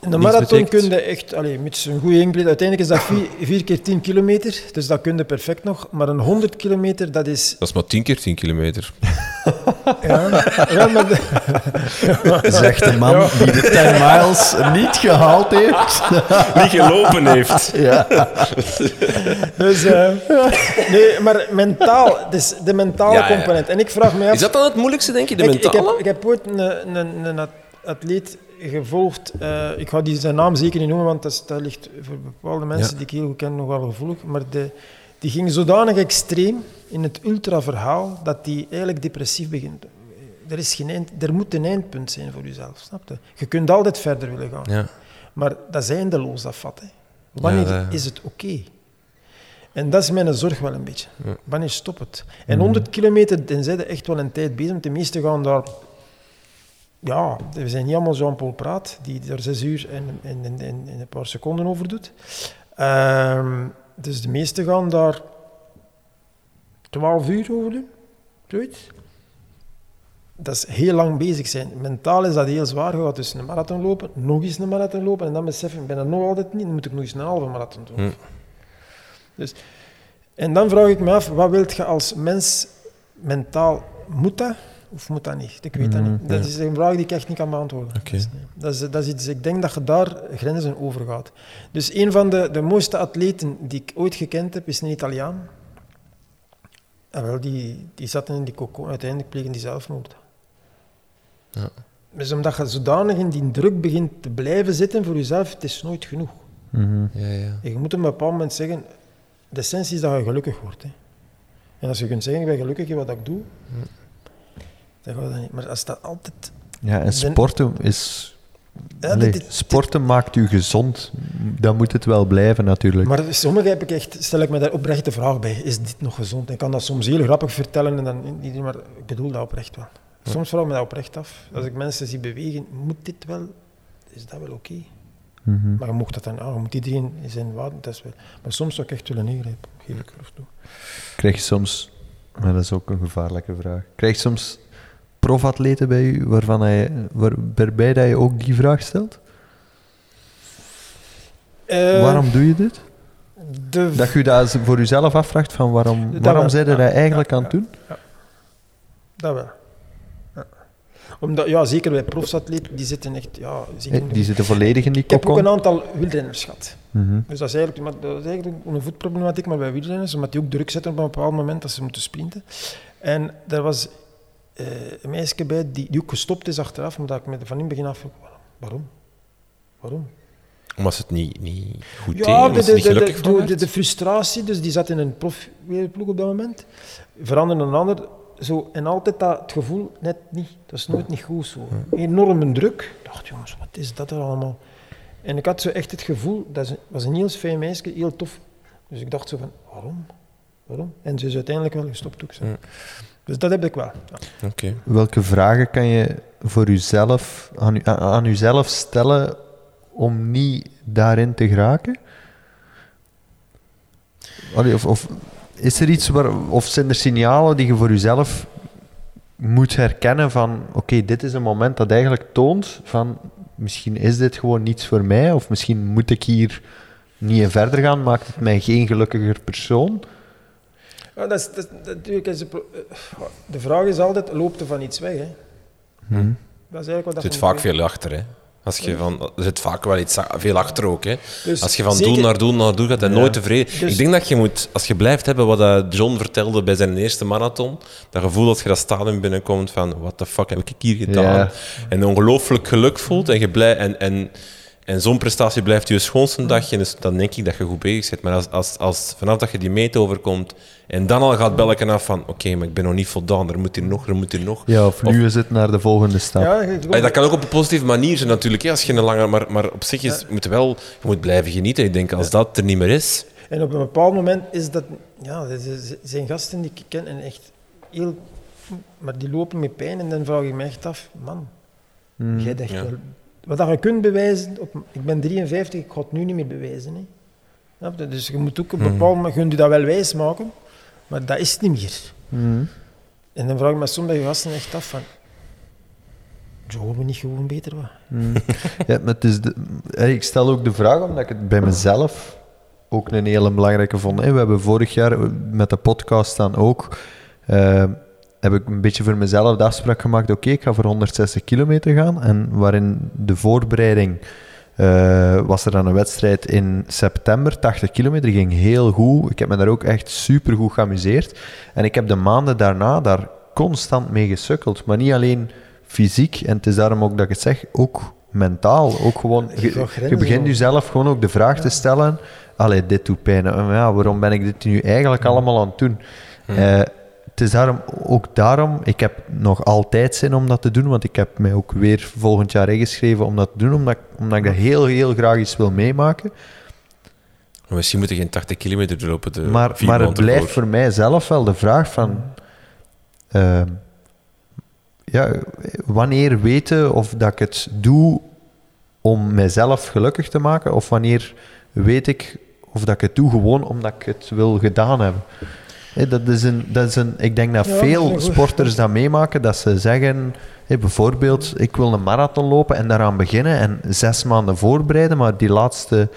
In de niets marathon betekent? kun je echt, allee, met een goede ingrid, uiteindelijk is dat 4 keer 10 kilometer, dus dat kun je perfect nog. Maar een 100 kilometer, dat is Dat is maar 10 keer 10 kilometer. Ja, ja maar de- Zegt de man die de 10 miles niet gehaald heeft. Niet gelopen heeft. Ja. dus, eh, nee, maar mentaal, dus de mentale Ja, ja. component. En ik vraag me af... Is dat dan het moeilijkste, denk je, de ik, ik, mentale? heb, ik heb ooit een, een, een at- atleet gevolgd. eh, ik ga die zijn naam zeker niet noemen, want dat, is- dat ligt voor bepaalde mensen Ja. die ik heel goed ken nog wel gevoelig. Maar de, die ging zodanig extreem in het ultraverhaal dat die eigenlijk depressief begint. Er, is geen eind, er moet een eindpunt zijn voor jezelf, snap je? Je kunt altijd verder willen gaan. Ja. Maar dat is eindeloos, dat vat. Hè. Wanneer Ja, dat- is het oké? En dat is mijn zorg wel een beetje. Wanneer stopt het? En 100 kilometer, dan zijn echt wel een tijd bezig. want De meesten gaan daar... Ja, we zijn niet allemaal Jean-Paul Praat, die daar zes uur en, en, en, en- en een paar seconden over doet. Ehm, dus de meesten gaan daar 12 uur over doen. Zoiets. Dat is heel lang bezig zijn. Mentaal is dat heel zwaar. Je gaat dus een marathon lopen, nog eens een marathon lopen en dan beseffen, ik ben er nog altijd niet, dan moet ik nog eens een halve marathon doen. Hm. Dus, en dan vraag ik me af, wat wilt je als mens mentaal? Moet dat of moet dat niet? Ik weet dat niet. Dat is een vraag die ik echt niet kan beantwoorden. Dus, nee. dat, is, dat is iets, ik denk dat je daar grenzen over gaat. Dus een van de, de mooiste atleten die ik ooit gekend heb, is een Italiaan. En wel, die, die zaten in die cocon, uiteindelijk plegen die zelfmoord. Ja. Dus omdat je zodanig in die druk begint te blijven zitten voor jezelf, het is nooit genoeg. Mhm. Ja, ja. En je moet op een bepaald moment zeggen, de essentie is dat je gelukkig wordt. Hè. En als je kunt zeggen, ik ben gelukkig in wat ik doe, dan gaat dat niet. Maar als dat altijd... Ja, en sporten is Ja, Allee, dit- dit- sporten maakt u gezond. Dan moet het wel blijven natuurlijk. Maar sommige heb ik echt, stel ik me daar oprecht de vraag bij, is dit nog gezond? Ik kan dat soms heel grappig vertellen, en dan, niet- maar ik bedoel dat oprecht wel. Soms vraag ik me dat oprecht af. Als ik mensen zie bewegen, moet dit wel, is dat wel oké? Mhm. Maar je mocht dat dan, ah, je moet iedereen zijn waarde, dat is wel. Maar soms zou ik echt willen ingrijpen, geef ik er toe. Krijg je soms, maar dat is ook een gevaarlijke vraag, krijg je soms profatleten bij u waarvan hij, waar, waarbij dat je ook die vraag stelt? Eh, waarom doe je dit? De, Dat je dat voor jezelf afvraagt van waarom, Dat waarom zijn ja, dat eigenlijk ja, aan het doen? Dat wel. Omdat, ja, zeker bij profsatleten, die zitten echt, ja, zeker in de- Die zitten volledig in die Ik heb ook een aantal wielrenners gehad. Mhm. Dus dat is eigenlijk, maar dat is eigenlijk een voetproblematiek, maar bij wielrenners, omdat die ook druk zetten op een bepaald moment dat ze moeten sprinten. En daar was eh, een meisje bij die, die ook gestopt is achteraf, omdat ik me van in het begin af vroeg, waarom? Waarom? Waarom? Omdat ze het niet, niet goed Ja, de, niet gelukkig de, de, frustratie, dus die zat in een profwereldploeg op dat moment, veranderde een ander. Zo, en altijd dat, het gevoel, net niet. Dat is nooit niet goed zo. Enorme druk. Ik dacht, jongens, wat is dat er allemaal? En ik had zo echt het gevoel, dat was een heel fijn meisje, heel tof. Dus ik dacht zo van, waarom? Waarom? En ze is uiteindelijk wel gestopt ook. Zo. Ja. Dus dat heb ik wel. Ja. Welke vragen kan je voor uzelf, aan, u, aan- aan uzelf stellen om niet daarin te geraken? Allee, of, of is er iets waar, of zijn er signalen die je voor jezelf moet herkennen van, oké, dit is een moment dat eigenlijk toont van, misschien is dit gewoon niets voor mij, of misschien moet ik hier niet in verder gaan, maakt het mij geen gelukkiger persoon? Ja, dat is, dat, natuurlijk is de, eh, de vraag is altijd, loopt er van iets weg? Hè? Hm. Dat is eigenlijk wat Er dat zit je vaak veel achter, hè. Als je van, er zit vaak wel iets veel achter ook. Hè. Dus Als je van zeker- doel naar doel naar doel gaat en Ja. nooit tevreden. Dus- ik denk dat je moet, als je blijft hebben wat dat John vertelde bij zijn eerste marathon, dat gevoel dat je dat stadion binnenkomt van what the fuck heb ik hier gedaan? Ja. En ongelooflijk geluk voelt en je blij, en, en, en zo'n prestatie blijft je schoonste dagje, dus dan denk ik dat je goed bezig zit. Maar als, als, als vanaf dat je die meet overkomt en dan al gaat bellen af van oké, maar ik ben nog niet voldaan, er moet hier nog, er moet hier nog. Ja, of nu is het naar de volgende stap. Ja, dat kan ook op een positieve manier zijn natuurlijk, hè, als je een lange, maar, maar op zich is, je moet wel je moet blijven genieten. Ik denk als dat er niet meer is, En op een bepaald moment is dat... Ja, er zijn gasten die ik ken en echt heel... Maar die lopen met pijn en dan vraag ik me echt af, man, Hm. jij dacht Ja. wel... Wat dat je kunt bewijzen, op, ik ben 53, ik ga het nu niet meer bewijzen. Hè. Dus je moet ook een bepaald moment, je dat wel wijs maken, maar dat is het niet meer. Hm. En dan vraag ik me soms bij je gasten echt af van... Zouden we niet gewoon beter wat? Mm. Ja, maar het is de, ik stel ook de vraag omdat ik het bij mezelf ook een hele belangrijke vond. We hebben vorig jaar eh, met de podcast dan ook, eh, heb ik een beetje voor mezelf de afspraak gemaakt, oké, ik ga voor 160 kilometer gaan. En waarin de voorbereiding eh, was er dan een wedstrijd in september, 80 kilometer, ging heel goed. Ik heb me daar ook echt super goed geamuseerd. En ik heb de maanden daarna daar constant mee gesukkeld. Maar niet alleen fysiek, en het is daarom ook dat ik het zeg, ook mentaal. Ook gewoon, Je begint jezelf gewoon ook de vraag te stellen, allee, dit doet pijn. Ja, waarom ben ik dit nu eigenlijk allemaal aan het doen? Eh, het is daarom, ook daarom, ik heb nog altijd zin om dat te doen, want ik heb mij ook weer volgend jaar ingeschreven om dat te doen, omdat, ik- omdat ik dat heel, heel graag eens wil meemaken. Misschien moeten geen 80 kilometer lopen. De Maar, maar het blijft voor. voor mij zelf wel de vraag van... ehm, ja, wanneer weten of dat ik het doe om mijzelf gelukkig te maken, of wanneer weet ik of dat ik het doe gewoon omdat ik het wil gedaan hebben. Dat is een, dat is een, ik denk dat Ja, veel sporters dat meemaken, dat ze zeggen, bijvoorbeeld, ik wil een marathon lopen en daaraan beginnen en zes maanden voorbereiden, maar die laatste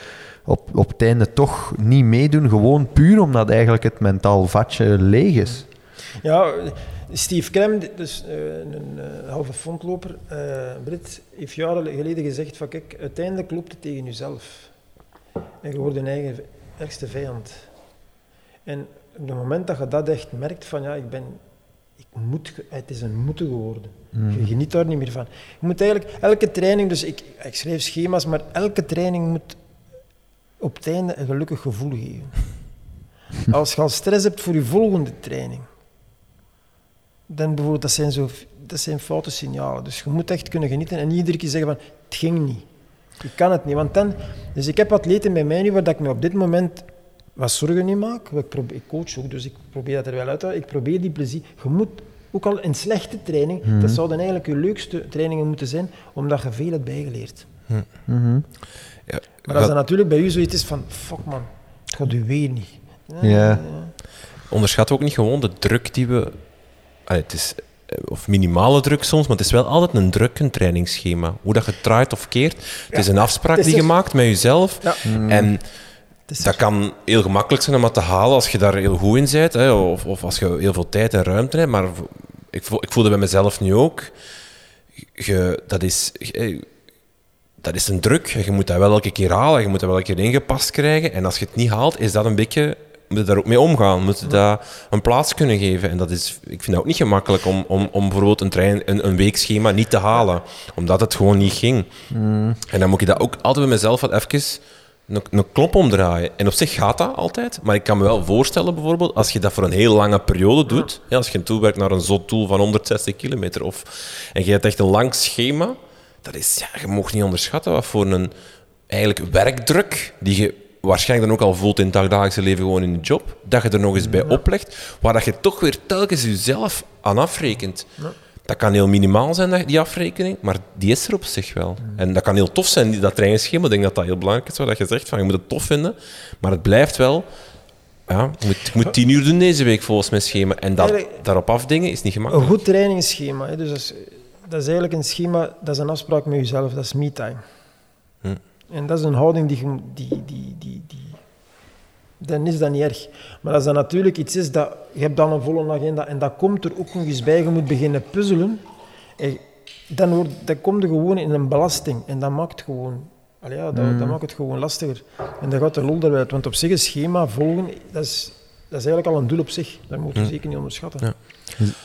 op, op het einde toch niet meedoen, gewoon puur omdat eigenlijk het mentaal vatje leeg is. Ja, Steve Krem, dus eh, een eh, halve fondloper, eh Brit, heeft jaren geleden gezegd van kijk, uiteindelijk loopt het tegen jezelf. En je wordt een eigen ergste vijand. En op het moment dat je dat echt merkt van ja, ik ben, ik moet, het is een moeten geworden. Je geniet daar niet meer van. Je moet eigenlijk, elke training, dus ik, ik schrijf schema's, maar elke training moet op het einde een gelukkig gevoel geven. Als je al stress hebt voor je volgende training, dan bijvoorbeeld, dat zijn zo dat zijn foute signalen. Dus je moet echt kunnen genieten en niet iedere keer zeggen van, het ging niet. Ik kan het niet, want dan... Dus ik heb atleten bij mij nu waar ik me op dit moment wat zorgen niet maak. Ik, probeer, ik coach ook, dus ik probeer dat er wel uit te halen. Ik probeer die plezier... Je moet, ook al een slechte training, dat zouden eigenlijk je leukste trainingen moeten zijn, omdat je veel hebt bijgeleerd. Mhm. Ja, Maar als dat natuurlijk bij u zoiets is van, fuck man, het gaat u weer niet. Ja. onderschat ook niet gewoon de druk die we. Allee, het is, eh, of minimale druk soms, maar het is wel altijd een druk, een trainingsschema. Hoe dat je het draait of keert. Het is een afspraak het is die je er- maakt met jezelf. Ja. En dat kan heel gemakkelijk zijn om dat te halen als je daar heel goed in bent. Hè, of, of als je heel veel tijd en ruimte hebt. Maar ik, voel, ik voelde bij mezelf nu ook. Je, dat, is, eh, dat is een druk. Je moet dat wel elke keer halen. Je moet dat wel elke keer ingepast krijgen. En als je het niet haalt, is dat een beetje... Moet je daar ook mee omgaan. Moet je dat een plaats kunnen geven. En dat is, ik vind dat ook niet gemakkelijk om, om, om bijvoorbeeld een, trein, een, een weekschema niet te halen. Omdat het gewoon niet ging. En dan moet ik dat ook altijd bij mezelf wat even een, een klop omdraaien. En op zich gaat dat altijd, maar ik kan me wel voorstellen bijvoorbeeld, als je dat voor een heel lange periode doet, ja, als je toewerkt naar een zot doel van 160 kilometer, of, en je hebt echt een lang schema, dat is, ja, je mag niet onderschatten wat voor een eigenlijk werkdruk, die je waarschijnlijk dan ook al voelt in het dagelijkse leven gewoon in je job, dat je er nog eens bij oplegt, waar dat je toch weer telkens jezelf aan afrekent. Dat kan heel minimaal zijn, die afrekening, maar die is er op zich wel. En dat kan heel tof zijn, dat trainingsschema. Ik denk dat dat heel belangrijk is, wat dat je zegt, van, je moet het tof vinden, maar het blijft wel... Ja, je moet, je moet tien uur doen deze week volgens mijn schema. En dat, Eigenlijk- daarop afdingen is niet Een gemakkelijk. goed trainingsschema. Hè. Dus dat is, dat is eigenlijk een schema, dat is een afspraak met jezelf, dat is me-time. Hm. En dat is een houding die, die, die, die, dan is dat niet erg. Maar als dat natuurlijk iets is dat, je hebt dan een volle agenda en dat komt er ook nog eens bij, je moet beginnen puzzelen, en dan, wordt, dan kom je gewoon in een belasting en dat maakt gewoon, allee, ja, dat, dat maakt het gewoon lastiger. En dan gaat de lol eruit, want op zich een schema volgen, dat is, dat is eigenlijk al een doel op zich. Dat moet je Hm. zeker niet onderschatten. Ja.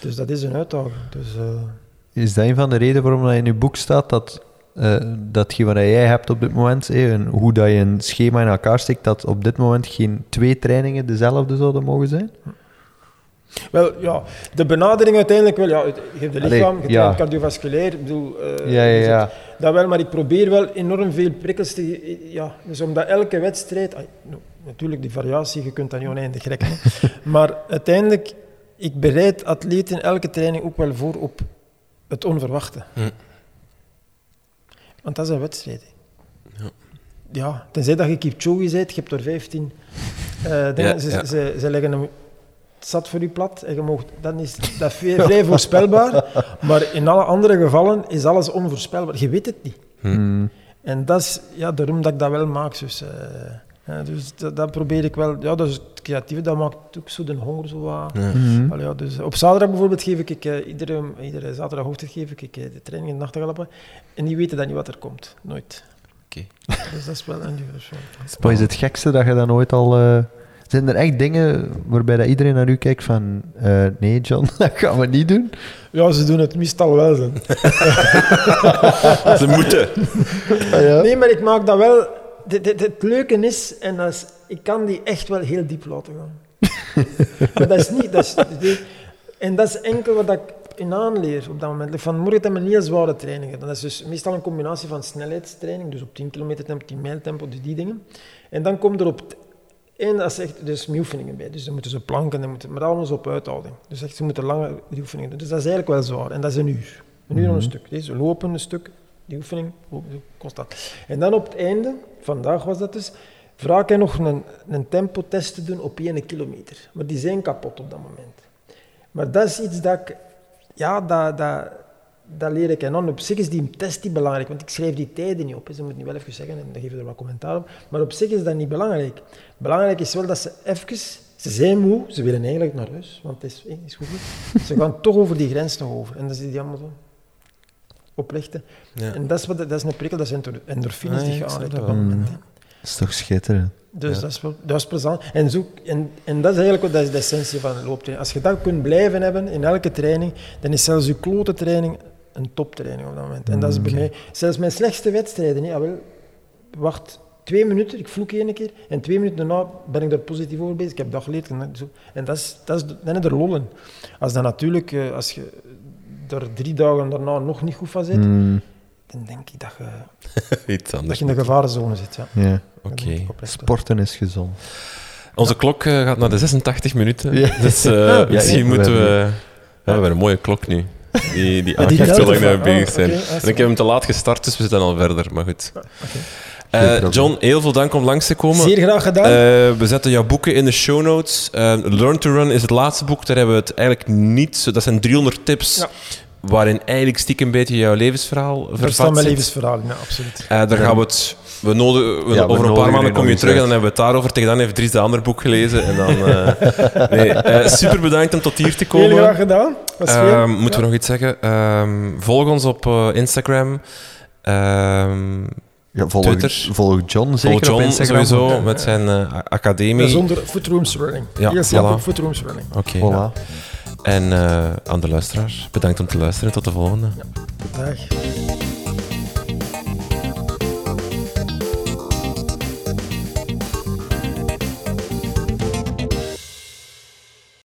Dus dat is een uitdaging. Dus, eh, Is dat een van de redenen waarom dat in je boek staat dat eh datgene wat jij hebt op dit moment, eh, en hoe dat je een schema in elkaar steekt, dat op dit moment geen twee trainingen dezelfde zouden mogen zijn? Wel, ja, de benadering uiteindelijk wel. Ja, je hebt de lichaam, je ja. cardiovasculair. Ik bedoel, eh, Ja, ja, ja. Dat wel, maar ik probeer wel enorm veel prikkels te... Ja, dus omdat elke wedstrijd... ah, natuurlijk, die variatie, je kunt dat niet oneindig rekken. maar uiteindelijk, ik bereid atleten in elke training ook wel voor op het onverwachte. Hm. Want dat is een wedstrijd. hè. Ja. Ja, tenzij dat je Kipchoge bent, je hebt er 15. eh Ja, ze, ja. Ze, ze leggen hem zat voor u plat en je mag, dan is dat vrij, vrij voorspelbaar. Maar in alle andere gevallen is alles onvoorspelbaar. Je weet het niet. Hmm. En dat is ja, daarom dat ik dat wel maak. Dus, eh, ja, dus dat, dat probeer ik wel. Ja, is het creatieve, dat maakt ook zo de honger zo wat. Ja. Mhm. Allee, ja, dus op zaterdag bijvoorbeeld geef ik, eh, iedere, iedere zaterdagochtend geef ik eh, de training in de nachtegalappen. En die weten dan niet wat er komt. Nooit. Oké. Dus dat is wel een. Wat is het gekste dat je dan ooit al... eh, zijn er echt dingen waarbij dat iedereen naar u kijkt van... eh, nee, John, dat gaan we niet doen? Ja, ze doen het meestal wel. Ze moeten. Ah, ja? Nee, maar ik maak dat wel. Het, leuke is, en dat is, ik kan die echt wel heel diep laten gaan. maar dat is niet. Dat is, die- en dat is enkel wat ik in aanleer op dat moment. Vanmorgen hebben we een heel zware trainingen. Dat is dus meestal een combinatie van snelheidstraining, dus op 10 kilometer tempo, 10 mijl tempo, dus die dingen. En dan komt er op het en dat is echt dus oefeningen bij. Dus dan moeten ze planken, dan moeten, maar alles op uithouding. Dus echt, ze moeten lange die oefeningen doen. Dus dat is eigenlijk wel zwaar. En dat is een uur. Een uur en een stuk. Deze lopen een stuk, die oefening, constant. En dan op het einde, vandaag was dat dus, vraag hij nog een, een tempotest te doen op 1 kilometer. Maar die zijn kapot op dat moment. Maar dat is iets dat ik, ja, dat, dat, dat leer ik. En dan op zich is die test niet belangrijk, want ik schrijf die tijden niet op. Ze moeten nu wel even zeggen en dan geven we er wat commentaar op. Maar op zich is dat niet belangrijk. Belangrijk is wel dat ze even, ze zijn moe, ze willen eigenlijk naar huis, want het is, is goed. Ze gaan toch over die grens nog over. En dan zit die allemaal zo oplichten. Ja. En dat is, wat, dat is een prikkel, dat zijn endor- endorfines Ah, die ja, je aanleert dat op dat moment. Dat is toch schitterend. Dus Ja. dat, is dat is plezant. En, zo, en, en dat is eigenlijk wat, dat is de essentie van looptraining. Als je dat kunt blijven hebben in elke training, dan is zelfs je klote training een toptraining op dat moment. En dat is bij mij, zelfs mijn slechtste wedstrijden, hè, ah, wel, wacht twee minuten, ik vloek één keer, en twee minuten daarna ben ik daar positief over bezig. Ik heb dat geleerd. En, dat, zo. en dat is, dat is, dan is er lol in. Als dan natuurlijk, eh, als je er drie dagen daarna nog niet goed van zit, Mm, dan denk ik dat je, Iets dat je in de gevarenzone zit. Ja. ja. Oké. Sporten is gezond. Onze klok eh, gaat naar de 86 minuten. Ja. Dus eh, Ja, misschien ja, moeten we we... Hebben een mooie klok nu. Die, die Ah, aangeeft hoe lang we bezig Ah, zijn. ah, En ik heb hem te laat gestart, dus we zitten al verder. Maar goed. Eh, probleem. John, heel veel dank om langs te komen. Zeer graag gedaan. Eh, we zetten jouw boeken in de show notes. Eh, Learn to Run is het laatste boek. Daar hebben we het eigenlijk niet... Dat zijn 300 tips Ja. Waarin eigenlijk stiekem een beetje jouw levensverhaal Daar vervat staat mijn levensverhaal in, ja, absoluut. Eh, daar gaan we het... We nodigen, we- Ja, we over een paar maanden kom je terug en dan hebben we het daarover. Tegen dan heeft Dries de ander boek gelezen. En dan, eh, nee, eh, super bedankt om tot hier te komen. Heel graag gedaan. Was veel. Ehm, moeten we nog iets zeggen? Ehm, volg ons op eh, Instagram. Ehm Ja, volg, Twitter. volg John zeker volg John op Instagram. sowieso met zijn eh, academie. Zonder footrooms running. Ja, simpel, voilà. footrooms running. Oké. Voilà. En eh, aan de luisteraars, bedankt om te luisteren. Tot de volgende. Dag.